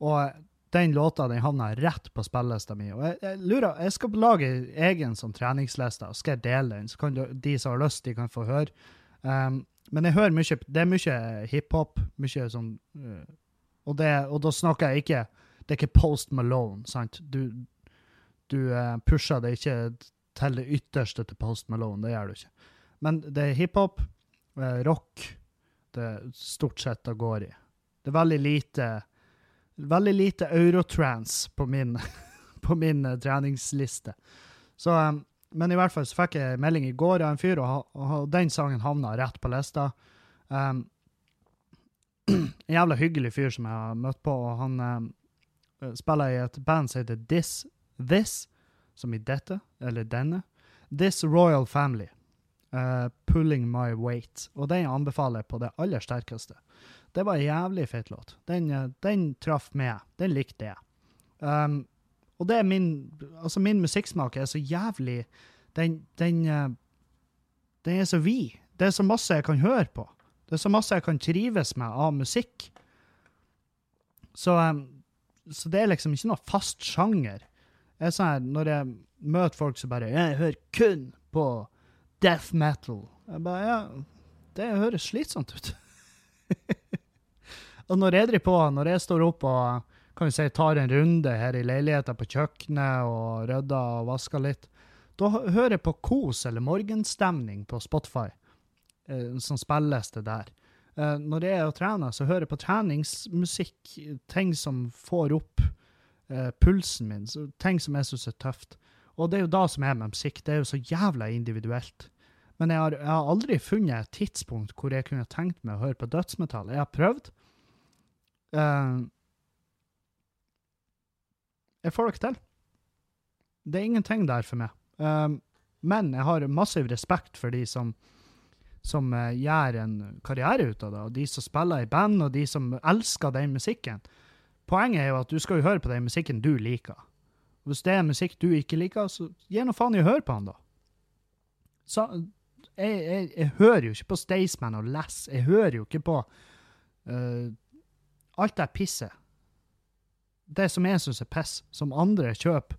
og den låta den havna rett på spillelista mi. Og jeg, jeg, lurer, jeg skal lage egen sånn treningsliste, og skal jeg dele den, så kan de som har lyst, de kan få høre. Um, men jeg hører mye Det er mye hiphop, mye sånn uh, og, og da snakker jeg ikke Det er ikke Post Malone, sant? Du, du uh, pusher det ikke til det ytterste til Post Malone, det gjør du ikke. Men det er hiphop, uh, rock, det er stort sett det går i. Det er veldig lite veldig lite eurotrans på min, på min uh, treningsliste. Så, um, men i hvert fall så fikk jeg melding i går av en fyr, og, og den sangen havna rett på lista. Um, en jævla hyggelig fyr som jeg har møtt på, og han um, spiller i et band som heter This This, som i dette, eller denne. This Royal Family. Eh, 'Pulling My Weight'. Og den anbefaler jeg på det aller sterkeste. Det var en jævlig fet låt. Den, eh, den traff meg. Den likte jeg. Um, og det er min Altså, min musikksmak er så jævlig Den, den, eh, den er så vid. Det er så masse jeg kan høre på. Det er så masse jeg kan trives med av musikk. Så, så det er liksom ikke noe fast sjanger. Jeg er sånn her, Når jeg møter folk som bare 'Jeg hører kun på death metal'. Jeg bare, ja, Det høres slitsomt ut. og når jeg driver på, når jeg står opp og kan vi si, tar en runde her i leiligheten på kjøkkenet og rydder og vasker litt, da hører jeg på kos eller morgenstemning på Spotify, eh, som spilles det der. Eh, når jeg er og trener, så hører jeg på treningsmusikk, ting som får opp eh, pulsen min, ting som jeg syns er tøft. Og det er jo da som er med musikk, det er jo så jævla individuelt. Men jeg har, jeg har aldri funnet et tidspunkt hvor jeg kunne tenkt meg å høre på dødsmetall. Jeg har prøvd. Uh, jeg får det ikke til. Det er ingenting der for meg. Uh, men jeg har massiv respekt for de som, som uh, gjør en karriere ut av det, og de som spiller i band, og de som elsker den musikken. Poenget er jo at du skal jo høre på den musikken du liker. Hvis det er musikk du ikke liker, så gi nå faen i å høre på han, da. Så, jeg, jeg, jeg hører jo ikke på Staysman og Less. Jeg hører jo ikke på uh, alt det pisset. Det som jeg syns er piss, som andre kjøper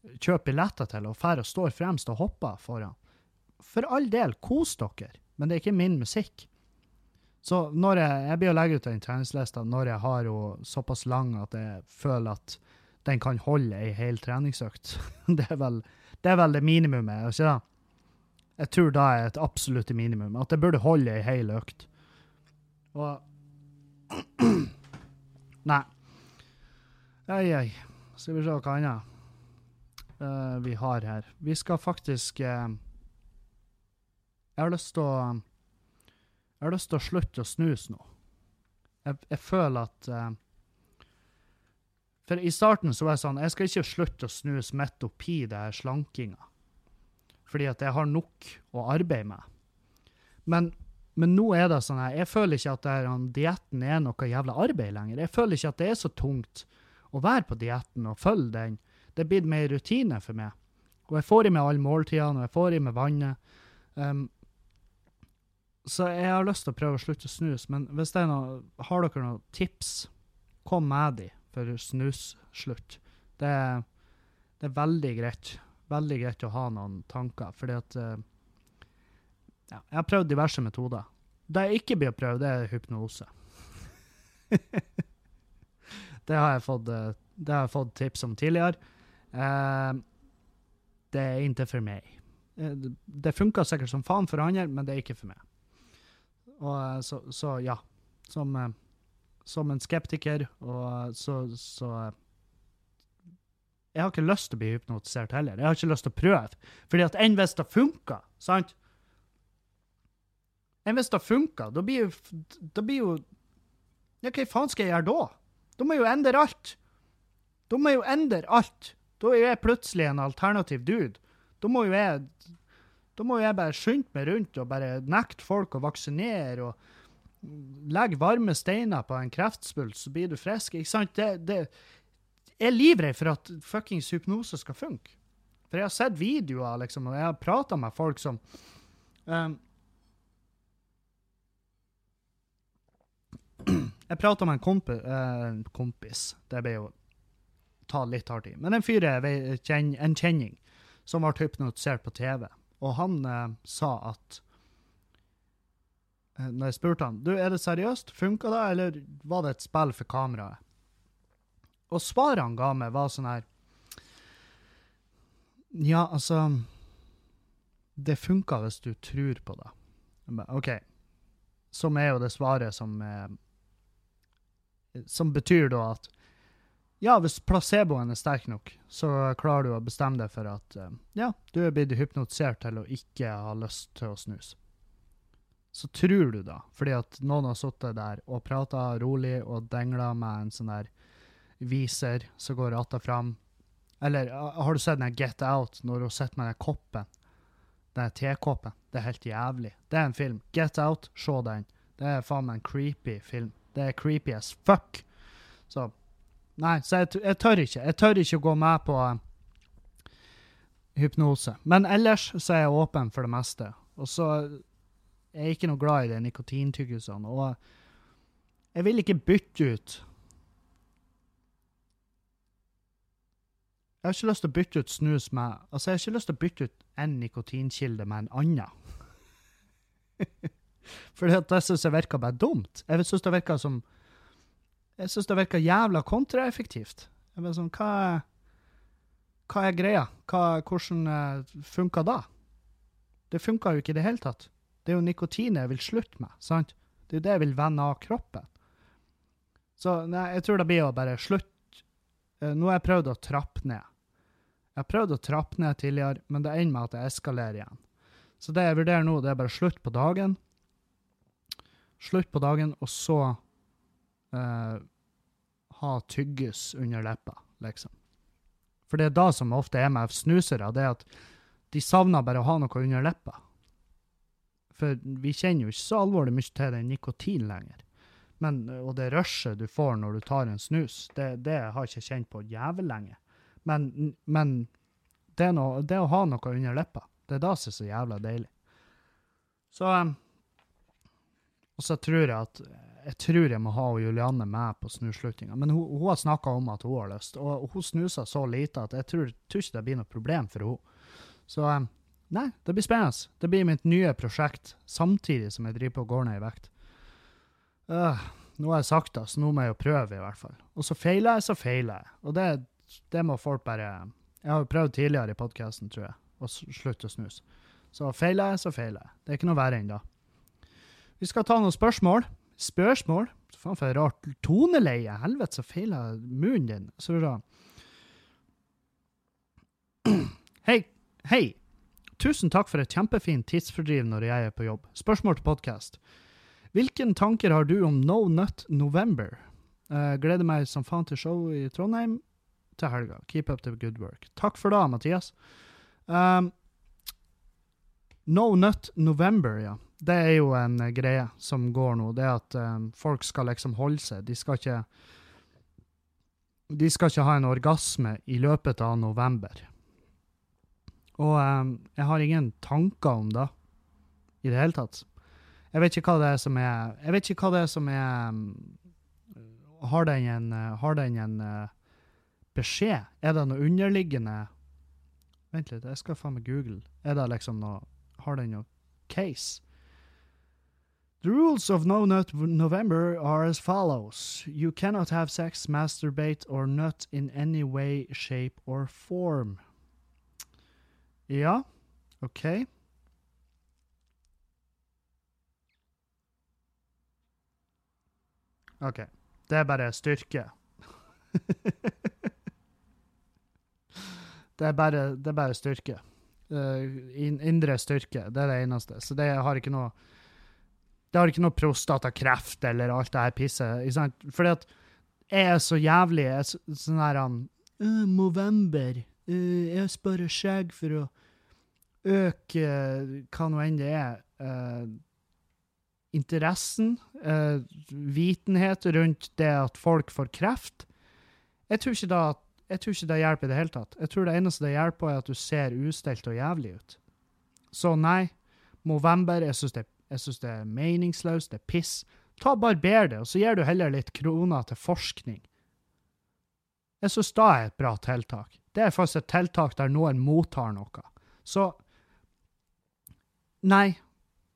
kjøper billetter til og drar og står fremst og hopper foran. For all del, kos dere, men det er ikke min musikk. Så når jeg, jeg blir å legge ut den treningslista når jeg har henne såpass lang at jeg føler at den kan holde ei hel treningsøkt. Det er vel det, er vel det minimumet, ikke det? Jeg tror det er et absolutt minimum. At det burde holde ei hel økt. Og Nei. Ei, ei. Skal vi se hva annet uh, vi har her. Vi skal faktisk uh, Jeg har lyst til å Jeg har lyst til å slutte å snuse nå. Jeg, jeg føler at eh, For i starten så var jeg sånn Jeg skal ikke slutte å snuse midt oppi det her slankinga. Fordi at jeg har nok å arbeide med. Men, men nå er det sånn her Jeg føler ikke at dietten er noe jævla arbeid lenger. Jeg føler ikke at det er så tungt å være på dietten og følge den. Det er blitt mer rutine for meg. Og jeg får i meg alle måltidene, og jeg får i meg vannet. Um, så jeg har lyst til å prøve å slutte å snuse, men hvis det er noe, har dere noen tips, kom med de for snusslutt. Det, det er veldig greit. Veldig greit å ha noen tanker, fordi at eh, ja, Jeg har prøvd diverse metoder. Det jeg ikke blir å prøve, det er hypnose. det, har jeg fått, eh, det har jeg fått tips om tidligere. Eh, det er ikke for meg. Eh, det- funka sikkert som faen for andre, men det er ikke for meg. Og så, så ja. Som, som en skeptiker, og så, så Jeg har ikke lyst til å bli hypnotisert heller. Jeg har ikke lyst til å prøve. Fordi at enn hvis det funker, sant? Enn hvis det funker, da blir jo Da blir jo Ja, hva faen skal jeg gjøre da? Da må jeg jo endre alt. Da må jeg jo endre alt. Da er jeg plutselig en alternativ dude. Da må jo jeg da må jeg bare skynde meg rundt og bare nekte folk å vaksinere og legge varme steiner på en kreftsvulst, så blir du frisk. Ikke sant? Det, det, jeg er livredd for at fuckings hypnose skal funke. For jeg har sett videoer, liksom, og jeg har prata med folk som um, Jeg prata med en kompi, uh, kompis. Det ble jo ta litt hardt i. Men en fyr jeg en kjenning som ble hypnotisert på TV, og han uh, sa at Når jeg spurte han du, er det seriøst, funka det, eller var det et spill for kameraet? Og svaret han ga meg, var sånn her Ja, altså Det funka hvis du tror på det. OK. Som er jo det svaret som eh, Som betyr da at ja, hvis placeboen er sterk nok, så klarer du å bestemme deg for at eh, ja, du er blitt hypnotisert til å ikke ha lyst til å snuse. Så tror du da, fordi at noen har sittet der og prata rolig og dengla med en sånn der viser som går att og fram. Eller har du sett den Get Out, når hun sitter med den koppen Den tekoppen. Det er helt jævlig. Det er en film. Get Out, se den. Det er faen meg en creepy film. Det er creepy as fuck. Så Nei, så jeg, jeg tør ikke. Jeg tør ikke å gå med på eh, hypnose. Men ellers så er jeg åpen for det meste. Og så er ikke noe glad i de nikotintyggisene. Og jeg vil ikke bytte ut Jeg har ikke lyst til å bytte ut snus med Altså, jeg har ikke lyst til å bytte ut en nikotinkilde med en annen. Fordi at det syns jeg virker bare dumt. Jeg syns det virker som Jeg syns det virker jævla kontraeffektivt. Jeg bare sånn, hva hva er greia? Hva, hvordan funker funka da? Det funka jo ikke i det hele tatt. Det er jo nikotinet jeg vil slutte med. sant? Det er jo det jeg vil vende av kroppen. Så nei, jeg tror det blir å bare slutte. Eh, Nå har jeg prøvd å trappe ned. Jeg har prøvd å trappe ned tidligere, men det ender med at det eskalerer igjen. Så det jeg vurderer nå, det er bare slutt på dagen. Slutt på dagen, og så eh, ha tyggis under leppa, liksom. For det er da som ofte er med snusere, det er at de savner bare å ha noe under leppa. For vi kjenner jo ikke så alvorlig mye til den nikotin lenger. Men, og det rushet du får når du tar en snus, det, det har jeg ikke kjent på jævlig lenge. Men, men det, noe, det å ha noe under leppa, det er da som er så jævla deilig. Så um, Og så tror jeg at jeg tror jeg må ha Julianne med på snusslutninga. Men hun, hun har snakka om at hun har lyst, og hun snuser så lite at jeg tror, tror ikke det blir noe problem for henne. Så um, nei, det blir spennende. Det blir mitt nye prosjekt, samtidig som jeg driver på og går ned i vekt. Uh, nå har jeg sagt det, så nå må jeg jo prøve, i hvert fall. Og så feiler jeg, så feiler jeg. Og det, det må folk bare Jeg har jo prøvd tidligere i podkasten, tror jeg, å slutte å snuse. Så feiler jeg, så feiler jeg. Det er ikke noe verre enn da. Vi skal ta noen spørsmål. Spørsmål? Faen, for et rart toneleie. Helvete, så feiler jeg munnen din. Så bra. Hei. Hei. Tusen takk for et kjempefint tidsfordriv når jeg er på jobb. Spørsmål til podkast. Hvilken tanker har du om No Nut November? Uh, gleder meg som faen til show i Trondheim til helga. Keep up the good work. Takk for det, Mathias. Um, no Nut November, ja. Det er jo en eh, greie som går nå. Det er at um, folk skal liksom holde seg. De skal ikke De skal ikke ha en orgasme i løpet av november. Og um, jeg har ingen tanker om det i det hele tatt. Jeg vet ikke hva det er som er Jeg vet ikke hva det er som er um, Har den en, har den en uh, beskjed? Er det noe underliggende Vent litt, jeg skal faen meg google. Er det liksom noe Har den noe case? The rules of No Nut November are as follows. You cannot have sex, masturbate, or nut in any way, shape, or form. Ja, OK. OK. Det er bare styrke. det, er bare, det er bare styrke. Eh, indre styrke. Det er det eneste. Så det har ikke noe Det har ikke noe prostatakreft eller alt det her pisset. Fordi at jeg er så jævlig jeg er så, sånn her han «Øh, November. øh, jeg sparer skjegg for å øke hva nå enn det er. øh, interessen, eh, vitenhet rundt det at folk får kreft. Jeg tror, ikke da, jeg tror ikke det hjelper i det hele tatt. Jeg tror det eneste det hjelper, er at du ser ustelt og jævlig ut. Så nei, Movember, jeg syns det, det er meningsløst, det er piss. Ta Barber det, og så gir du heller litt kroner til forskning. Jeg syns da er et bra tiltak. Det er faktisk et tiltak der noen mottar noe. Så nei,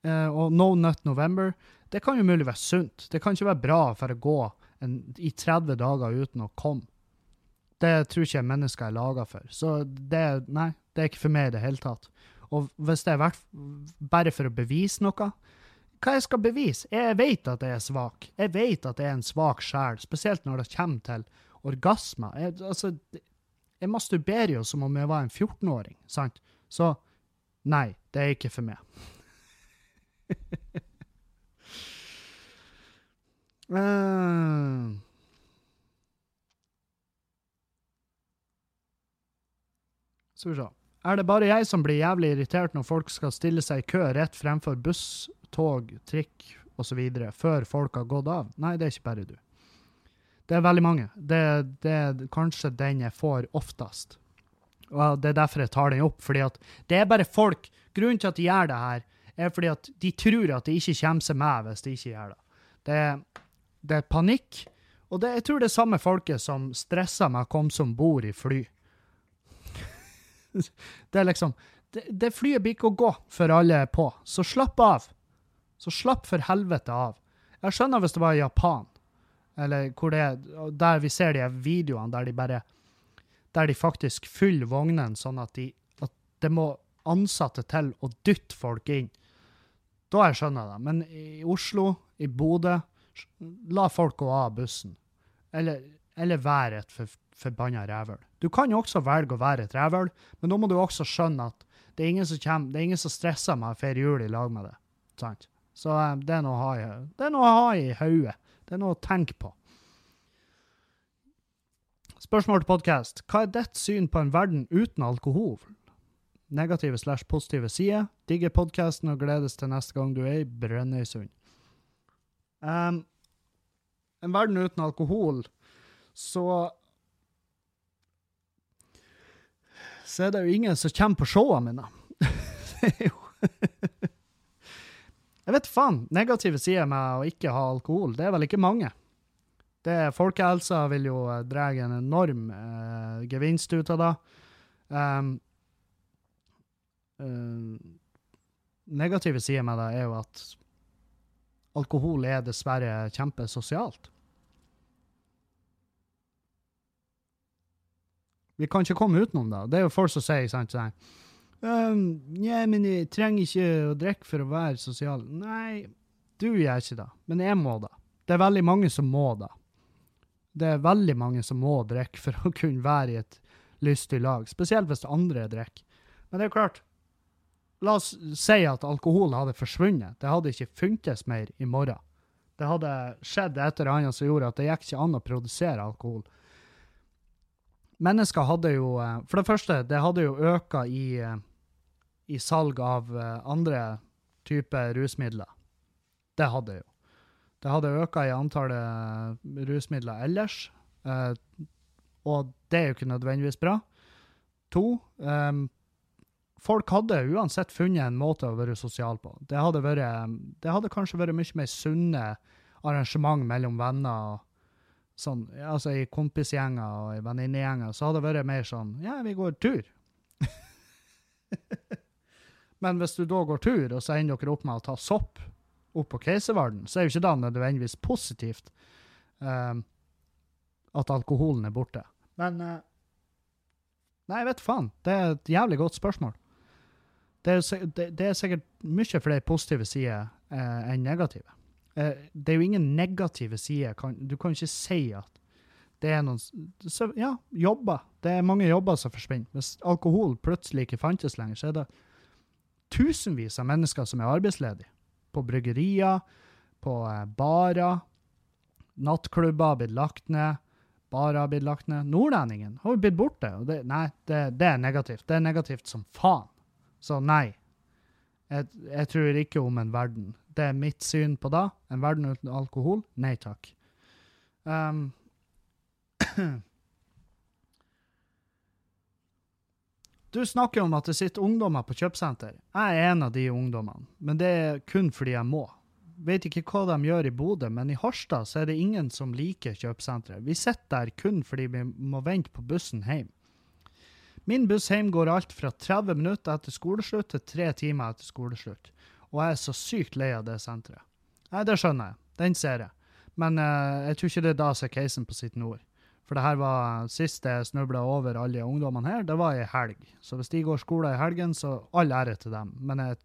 eh, og No Nut November, det kan jo mulig være sunt. Det kan ikke være bra for å gå en, i 30 dager uten å komme. Det tror ikke jeg mennesker er laga for. Så det, nei, det er ikke for meg i det hele tatt. Og hvis det er verdt, bare for å bevise noe Hva jeg skal bevise? Jeg vet at jeg er svak. Jeg vet at jeg er en svak sjel, spesielt når det kommer til orgasmer. Altså, jeg masturberer jo som om jeg var en 14-åring, sant? Så nei, det er ikke for meg. uh... Så vi se. Er det bare jeg som blir jævlig irritert når folk skal stille seg i kø rett fremfor buss, tog, trikk osv. før folk har gått av? Nei, det er ikke bare du. Det er veldig mange. Det, det er kanskje den jeg får oftest. Og det er derfor jeg tar den opp, fordi at det er bare folk. Grunnen til at de gjør det her, er fordi at de tror at de ikke kommer seg med hvis de ikke gjør det. Det, det er panikk. Og det, jeg tror det er samme folket som stresser med å komme som bord i fly. det er liksom det, det flyet blir ikke å gå før alle er på, så slapp av. Så slapp for helvete av. Jeg skjønner hvis det var i Japan, eller hvor det er, der vi ser de videoene der de bare der de faktisk fyller vognene sånn at, de, at det må ansatte til å dytte folk inn. Da jeg skjønner det. Men i Oslo, i Bodø, la folk gå av bussen. Eller, eller være et for, forbanna rævøl. Du kan jo også velge å være et rævøl, men da må du også skjønne at det er ingen som, kommer, det er ingen som stresser med å feire jul i lag med det. Sant? Så um, det er noe å ha i, det er noe å ha i hodet. Det er noe å tenke på. Spørsmål til podkast. Hva er ditt syn på en verden uten alkohol? Negative slash positive sider. Digger podkasten og gledes til neste gang du er i Brønnøysund. Um, en verden uten alkohol, så Så er det jo ingen som kommer på showene mine. det er jo Jeg vet faen. Negative sider med å ikke ha alkohol, det er vel ikke mange. Det, folkehelsa vil jo eh, dra en enorm eh, gevinst ut av det. Um, uh, negative sider med det er jo at alkohol er dessverre kjempesosialt. Vi kan ikke komme utenom det. Det er jo folk som sier sant, sånn um, Nei, men jeg trenger ikke å drikke for å være sosial. Nei, du gjør ikke det, men jeg må det. Det er veldig mange som må det. Det er veldig mange som må drikke for å kunne være i et lystig lag, spesielt hvis andre drikker. Men det er klart, la oss si at alkohol hadde forsvunnet. Det hadde ikke funtes mer i morgen. Det hadde skjedd et eller annet som gjorde at det gikk ikke an å produsere alkohol. Mennesker hadde jo eh, For det første, det hadde jo øka i, eh, i salg av eh, andre typer rusmidler. Det hadde jo. Det hadde økt i antallet rusmidler ellers, eh, og det er jo ikke nødvendigvis bra. To, eh, folk hadde uansett funnet en måte å være sosial på. Det hadde, vært, det hadde kanskje vært mye mer sunne arrangement mellom venner. Sånn, altså I kompisgjenger og i venninnegjenger så hadde det vært mer sånn Ja, vi går tur. Men hvis du da går tur, og så ender dere opp med å ta sopp opp på Keiservarden, så er jo ikke det nødvendigvis positivt uh, at alkoholen er borte. Men uh, Nei, jeg vet faen. Det er et jævlig godt spørsmål. Det er, det, det er sikkert mye flere positive sider uh, enn negative. Det er jo ingen negative sider. Du kan ikke si at det er noen Ja, jobber. Det er mange jobber som forsvinner. Hvis alkohol plutselig ikke fantes lenger, så er det tusenvis av mennesker som er arbeidsledige på bryggerier, på eh, barer. Nattklubber har blitt lagt ned. Barer har blitt lagt ned. Nordlendingen har blitt borte. det, Nei, det, det, er negativt. Det er negativt som faen. Så nei. Jeg, jeg, tror ikke om en verden. Det er mitt syn på det. En verden uten alkohol? Nei takk. Um, Du snakker om at det sitter ungdommer på kjøpesenter. Jeg er en av de ungdommene, men det er kun fordi jeg må. Vet ikke hva de gjør i Bodø, men i Harstad så er det ingen som liker kjøpesenteret. Vi sitter der kun fordi vi må vente på bussen hjem. Min buss hjem går alt fra 30 minutter etter skoleslutt til tre timer etter skoleslutt. Og jeg er så sykt lei av det senteret. Nei, det skjønner jeg. Den ser jeg. Men uh, jeg tror ikke det er da som er casen på sitt nord. For det her var sist jeg snubla over alle ungdommene her, det var i helg. Så hvis de går skole i helgen, så all ære til dem. Men jeg,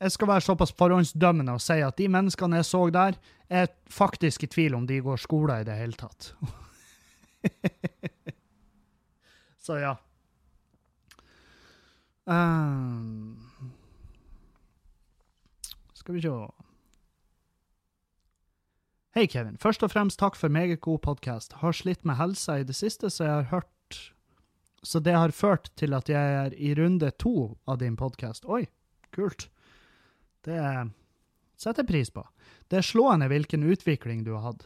jeg skal være såpass forhåndsdømmende og si at de menneskene jeg så der, er faktisk i tvil om de går skole i det hele tatt. så ja. Um, skal vi se Hei, Kevin. Først og fremst takk for meget god podkast. Har slitt med helsa i det siste, så jeg har hørt Så det har ført til at jeg er i runde to av din podkast. Oi, kult. Det setter jeg pris på. Det er slående hvilken utvikling du har hatt.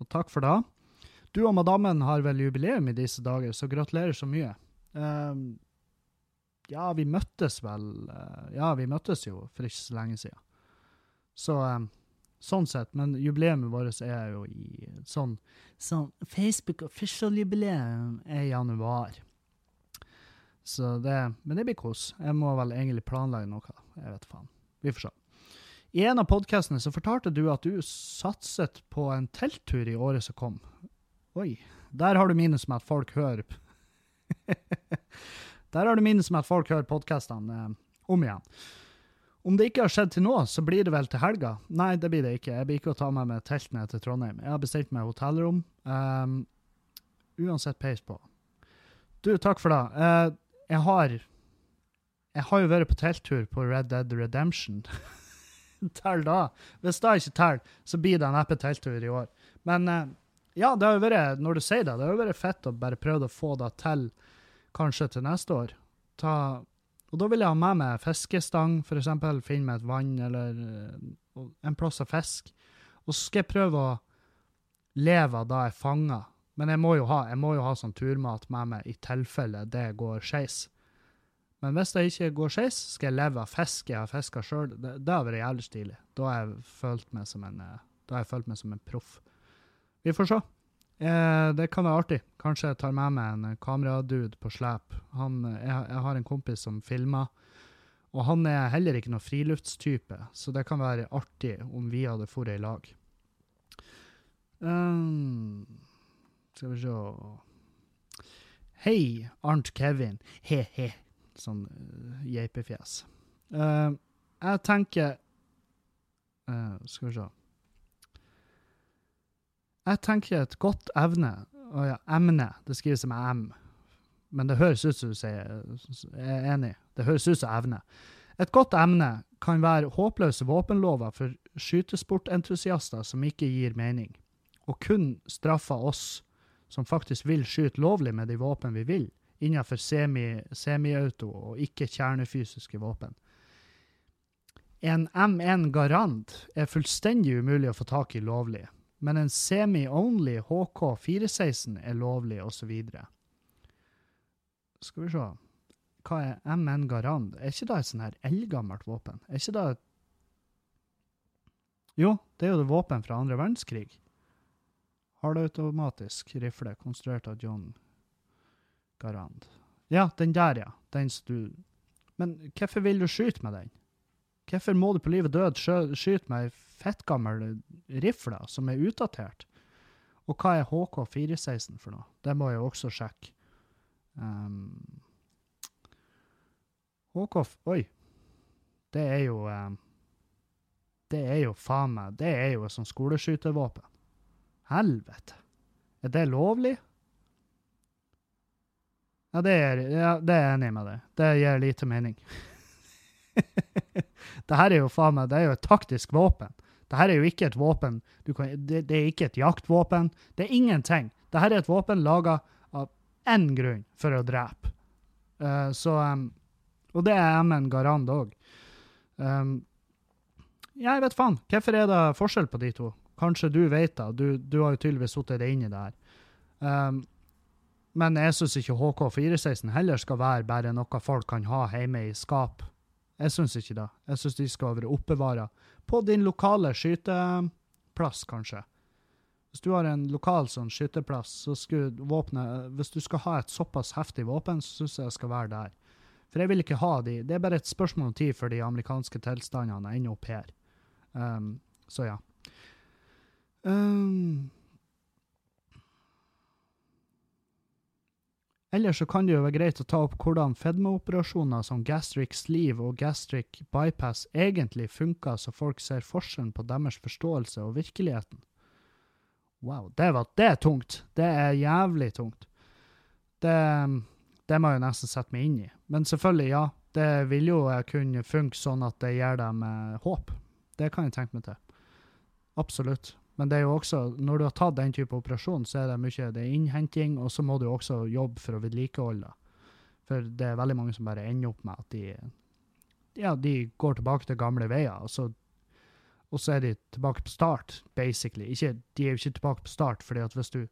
Og takk for det. Du og madammen har vel jubileum i disse dager, så gratulerer så mye. Um, ja, vi møttes vel uh, Ja, vi møttes jo for ikke så lenge siden. Så um, sånn sett. Men jubileet vårt er jo i sånn, sånn Facebook official-jubileum er i januar. Så det, men det blir kos. Jeg må vel egentlig planlegge noe. Jeg vet faen. Vi får se. I en av podkastene så fortalte du at du satset på en telttur i året som kom. Oi. Der har du minus med at folk hører Der har du minus med at folk hører podkastene eh, om igjen. Om det ikke har skjedd til nå, så blir det vel til helga? Nei, det blir det ikke. Jeg blir ikke å ta med meg telt ned til Trondheim. Jeg har bestilt meg hotellrom. Um, uansett peis på. Du, takk for det. Uh, jeg har Jeg har jo vært på telttur på Red Dead Redemption. Tell da. Hvis det ikke teller, så blir det neppe telttur i år. Men uh, ja, det har jo vært, når du sier det, det har jo vært fett å bare prøve å få det til kanskje til neste år. Ta, og da vil jeg ha med meg fiskestang, f.eks. Finne meg et vann eller uh, en plass å fiske. Og så skal jeg prøve å leve av det jeg fanger. Men jeg må jo ha, må jo ha sånn turmat med meg i tilfelle det går skeis. Men hvis det ikke går skeis, skal jeg leve av fisk jeg har fiska sjøl. Det, det har vært jævlig stilig. Da har jeg følt meg som en, eh, da har jeg følt meg som en proff. Vi får se. Eh, det kan være artig. Kanskje jeg tar med meg en kameradude på slep. Han, jeg, jeg, har en kompis som filmer, og han er heller ikke noen friluftstype, så det kan være artig om vi hadde dratt i lag. Um, skal vi se Hei, Arnt Kevin. He-he. Sånn uh. Uh, jeg tenker uh, Skal vi se jeg tenker et godt evne Å ja, emne. Det skrives med M. Men det høres ut som du sier Jeg er enig. Det høres ut som evne. Et godt emne kan være håpløse våpenlover for skytesportentusiaster som ikke gir mening, og kun straffer oss som faktisk vil skyte lovlig med de våpen vi vil, innenfor semi-auto semi og ikke kjernefysiske våpen. En M1 Garant er fullstendig umulig å få tak i lovlig, men en semi-only HK416 er lovlig, osv. Skal vi se Hva er MN Garand? Er ikke det et sånn her eldgammelt våpen? Er ikke det Jo, det er jo det våpen fra andre verdenskrig. Halvautomatisk rifle konstruert av John Garand. Ja, den der, ja. Den du Men hvorfor vil du skyte med den? Hvorfor må du på livet død skyte med ei fettgammel rifle som er utdatert? Og hva er HK416 for noe? Det må jeg også sjekke. Um, HK Oi. Det er jo um, Det er jo faen meg Det er jo et sånt skoleskytervåpen. Helvete. Er det lovlig? Ja, det er, ja, det er enig med deg Det gir lite mening. Det her er jo faen meg, det er jo et taktisk våpen. Det her er jo ikke et våpen kan, det, det, er ikke et jaktvåpen. Det er ingenting. Det her er et våpen laga av én grunn, for å drepe. Uh, så um, Og det er MN Garand òg. Um, jeg vet faen. Hvorfor er det forskjell på de to? Kanskje du vet det. Du, du har jo tydeligvis sittet deg inn i det her. Um, men jeg syns ikke HK416 heller skal være bare noe folk kan ha hjemme i skap jeg syns ikke det. Jeg syns de skal være oppbevara på din lokale skyteplass, kanskje. Hvis du har en lokal sånn skyteplass, så skulle våpenet Hvis du skal ha et såpass heftig våpen, så syns jeg det skal være der. For jeg vil ikke ha de. Det er bare et spørsmål om tid før de amerikanske tilstandene ender opp her. Um, så ja. Um, Ellers så kan det jo være greit å ta opp hvordan fedmeoperasjoner som gastric sleeve og gastric bypass egentlig funker, så folk ser forskjellen på deres forståelse og virkeligheten. Wow, det var det er tungt. Det er jævlig tungt. Det, det må jeg nesten sette meg inn i. Men selvfølgelig, ja. Det vil jo kunne funke sånn at det gir dem håp. Det kan jeg tenke meg til. Absolutt. Men det er jo også, når du har tatt den type operasjon, så er det mye det er innhenting, og så må du også jobbe for å vedlikeholde. For det er veldig mange som bare ender opp med at de, ja, de går tilbake til gamle veier, og så, og så er de tilbake på start, basically. Ikke, de er jo ikke tilbake på start, fordi at hvis du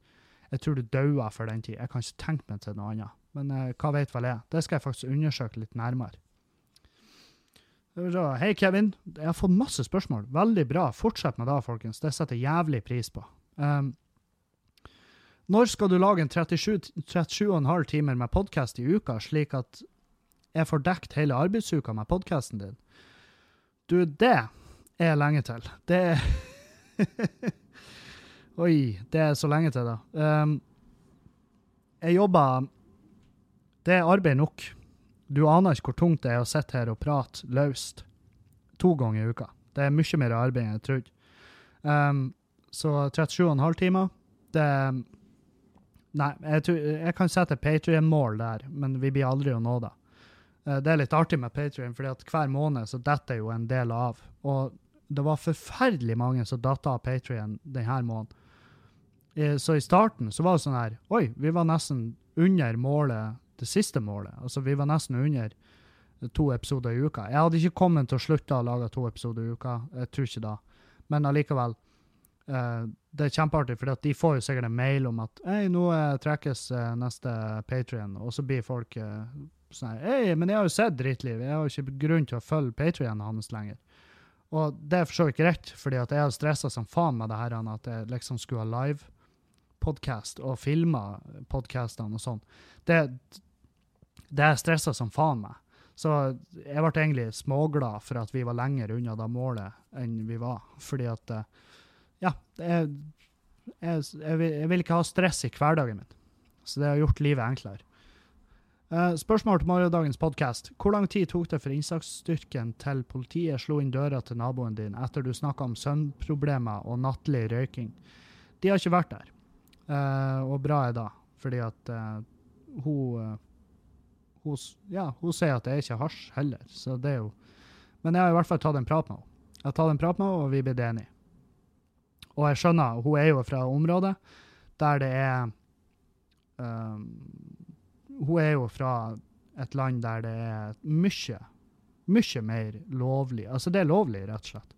Jeg tror du dauer for den tid. Jeg kan ikke tenke meg til noe annet. Men eh, hva vet vel jeg? Det skal jeg faktisk undersøke litt nærmere. Hei, Kevin. Jeg har fått masse spørsmål. Veldig bra. Fortsett med det, folkens. Det setter jævlig pris på. Um, når skal du lage en 37 37,5 timer med podkast i uka, slik at jeg får dekt hele arbeidsuka med podkasten din? Du, det er lenge til. Det er Oi, det er så lenge til, da. Um, jeg jobber Det er arbeid nok. Du aner ikke hvor tungt det er å sitte her og prate løst to ganger i uka. Det er mye mer arbeid enn jeg trodde. Um, så 37,5 timer, det Nei, jeg, tror, jeg kan sette Patrion-mål der, men vi blir aldri å nå det. Uh, det er litt artig med Patrion, fordi hver måned så detter jo en del av. Og det var forferdelig mange som datt av Patrion denne måneden. Eh, Så i starten så var det sånn her Oi, vi var nesten under målet, det siste målet. Altså, vi var nesten under to episoder i uka. Jeg hadde ikke kommet til å slutte å lage to episoder i uka. Jeg tror ikke da. Men allikevel. Uh, det er kjempeartig, for de får jo sikkert en mail om at Hei, nå eh, trekkes eh, neste Patrion, og så blir folk uh, sånn Hei, men jeg har jo sett Drittliv. Jeg har jo ikke grunn til å følge Patrionen hans lenger. Og det er for så vidt greit, fordi jeg har stressa som faen med det her, at jeg liksom skulle ha live-podkast og filma podkastene og sånn. Det, det stressa som faen meg. Så jeg ble egentlig småglad for at vi var lenger unna det målet enn vi var. Fordi at eh, Ja, jeg, jeg, jeg, vil, jeg vil ikke ha stress i hverdagen min. Så det har gjort livet enklere. Uh, spørsmål til morgendagens podkast. Hvor lang tid tok det for innsatsstyrken til politiet slo inn døra til naboen din etter du snakka om søvnproblemer og nattlig røyking? De har ikke vært der. Uh, og bra er det, fordi at uh, hun, hun Ja, hun sier at det er ikke hasj heller, så det er jo Men jeg har i hvert fall tatt en prat med henne. Jeg har tatt en prat med henne, og vi ble enige. Og jeg skjønner, hun er jo fra området der det er um, hun er jo fra et land der det er mye, mye mer lovlig. Altså, det er lovlig, rett og slett.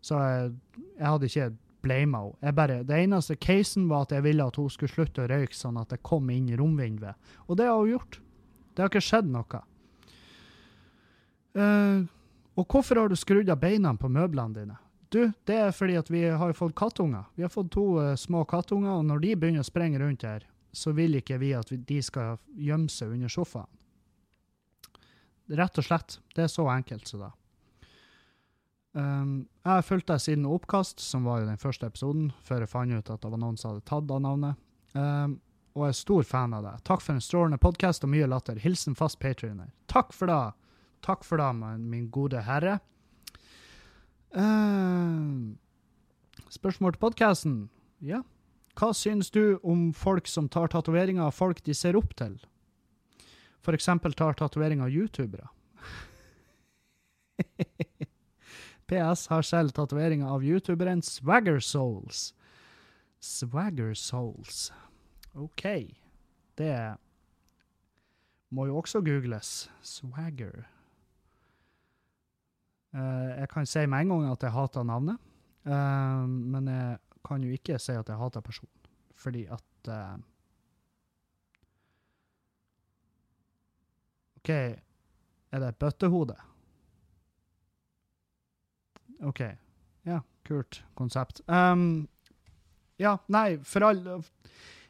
Så jeg, jeg hadde ikke blama henne. Det eneste casen var at jeg ville at hun skulle slutte å røyke, sånn at det kom inn romvinduet. Og det har hun gjort. Det har ikke skjedd noe. Uh, og hvorfor har du skrudd av beina på møblene dine? Du, det er fordi at vi har fått kattunger. Vi har fått to uh, små kattunger, og når de begynner å sprenge rundt her, så vil ikke vi at de skal gjemme seg under sofaen. Rett og slett. Det er så enkelt som det. Um, jeg har fulgt deg siden Oppkast, som var jo den første episoden, før jeg fant ut at det var noen som hadde tatt av navnet. Um, og er stor fan av det. Takk for en strålende podkast og mye latter. Hilsen fast patrioner. Takk for det! Takk for det, min gode herre. Uh, spørsmål til podkasten? Ja. Hva syns du om folk som tar tatoveringer av folk de ser opp til? For eksempel tar tatoveringer av youtubere. PS har selv tatoveringer av youtuberen Swagger Souls. Swagger Souls. OK. Det må jo også googles. Swagger. Eh, jeg kan si med en gang at jeg hater navnet, Eh, men jeg kan jo ikke si at jeg hater personen, fordi at eh, OK, er det et bøttehode? OK. Ja, kult konsept. Um, ja, nei, for all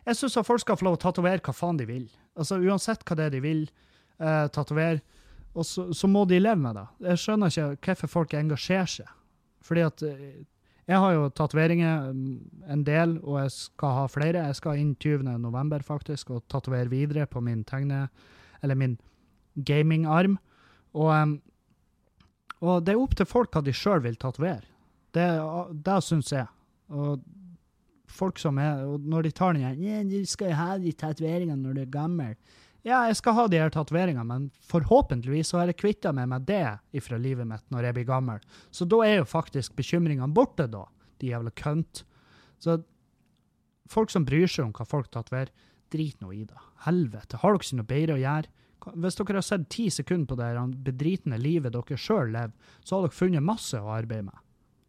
Jeg syns folk skal få lov å tatovere hva faen de vil. Altså Uansett hva det er de vil eh, tatovere, og så, så må de leve med det. Jeg skjønner ikke hvorfor folk engasjerer seg. Fordi at eh, jeg har jo tatoveringer mm, en del, og jeg skal ha flere. Jeg skal inn 20. november faktisk, og tatovere videre på min tegne... Eller min gamingarm. Og, og det er opp til folk hva de sjøl vil tatovere. Det, det syns jeg. Og folk som er og Når de tar den igjen «Ja, 'Du skal jo ha de tatoveringene når du er gammel'. Ja, jeg skal ha de her tatoveringene, men forhåpentligvis så har jeg kvitta meg med det ifra livet mitt når jeg blir gammel. Så da er jo faktisk bekymringene borte, da, de jævla kønt. Så folk som bryr seg om hva folk tatoverer, drit nå i det. Helvete. Har dere ikke noe bedre å gjøre? Hvis dere har sett ti sekunder på det bedritne livet dere sjøl lever, så har dere funnet masse å arbeide med.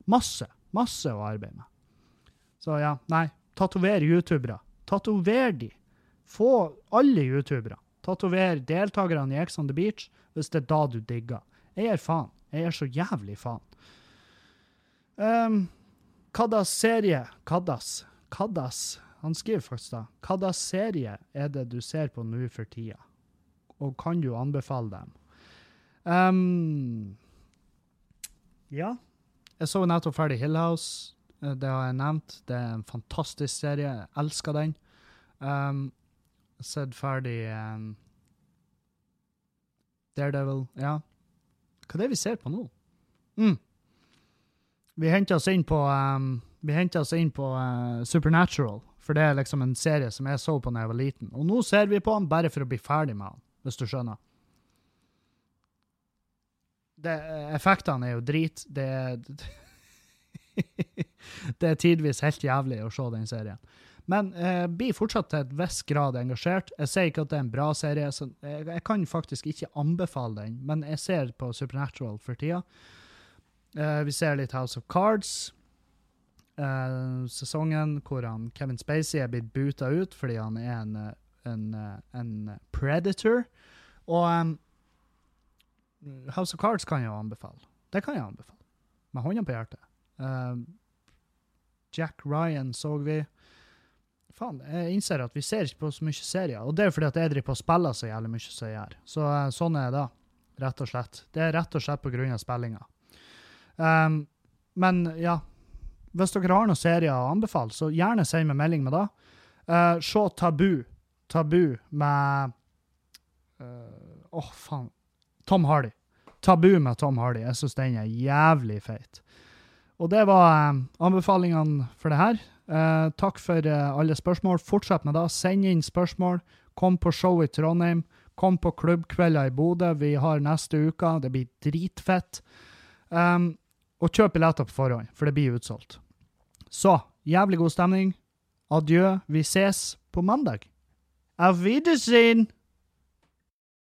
Masse. Masse å arbeide med. Så ja, nei. Tatover youtubere. Tatover de. Få alle youtubere. Tatover deltakerne i Ex on the Beach hvis det er da du digger. Jeg gir faen. Jeg gir så jævlig faen. Um, Kaddas serie Kaddas. Kaddas. Han skriver faktisk da. Kaddas serie er det du ser på nå for tida? Og kan du anbefale dem? Um, ja. Jeg så nettopp ferdig Hill House. Eh, Det har jeg nevnt. Det er en fantastisk serie. Jeg elsker den. Um, sett ferdig um, Daredevil. Ja. Hva er det vi ser på nå? Mm. Vi henter oss inn på um, oss inn på uh, Supernatural, for det er liksom en serie som jeg så på da jeg var liten. Og nå ser vi på den bare for å bli ferdig med den, hvis du skjønner. Det, effektene er jo drit. Det er Det er tidvis helt jævlig å se den serien. Men jeg eh, blir fortsatt til et viss grad engasjert. Jeg sier ikke at det er en bra serie, jeg, jeg kan faktisk ikke anbefale den, men jeg ser på Supernatural for tida. Eh, vi ser litt House of Cards. Eh, sesongen hvor han, Kevin Spacey er blitt buta ut fordi han er en, en, en predator. Og um, House of Cards kan jeg anbefale. Det kan jeg anbefale. Med hånda på hjertet. Eh, Jack Ryan så vi. Faen, jeg innser at vi ser ikke på så mye serier. Og det er fordi at jeg driver på og spiller så jævlig mye som jeg gjør. Så eh, sånn er det, rett og slett. Det er rett og slett på grunn av spillinga. Um, men ja, hvis dere har noen serier å anbefale, så gjerne send meg melding med det. Uh, se Tabu. Tabu med Åh, åh, faen. Tom Hardy. Tabu med Tom Hardy. Jeg syns den er jævlig feit. Og det var um, anbefalingene for det her. Eh, takk for eh, alle spørsmål. Fortsett med det. Send inn spørsmål. Kom på show i Trondheim. Kom på klubbkvelder i Bodø. Vi har neste uke. Det blir dritfett. Um, og kjøp billetter på forhånd, for det blir utsolgt. Så jævlig god stemning. Adjø. Vi ses på mandag. Auf Wiedersehen!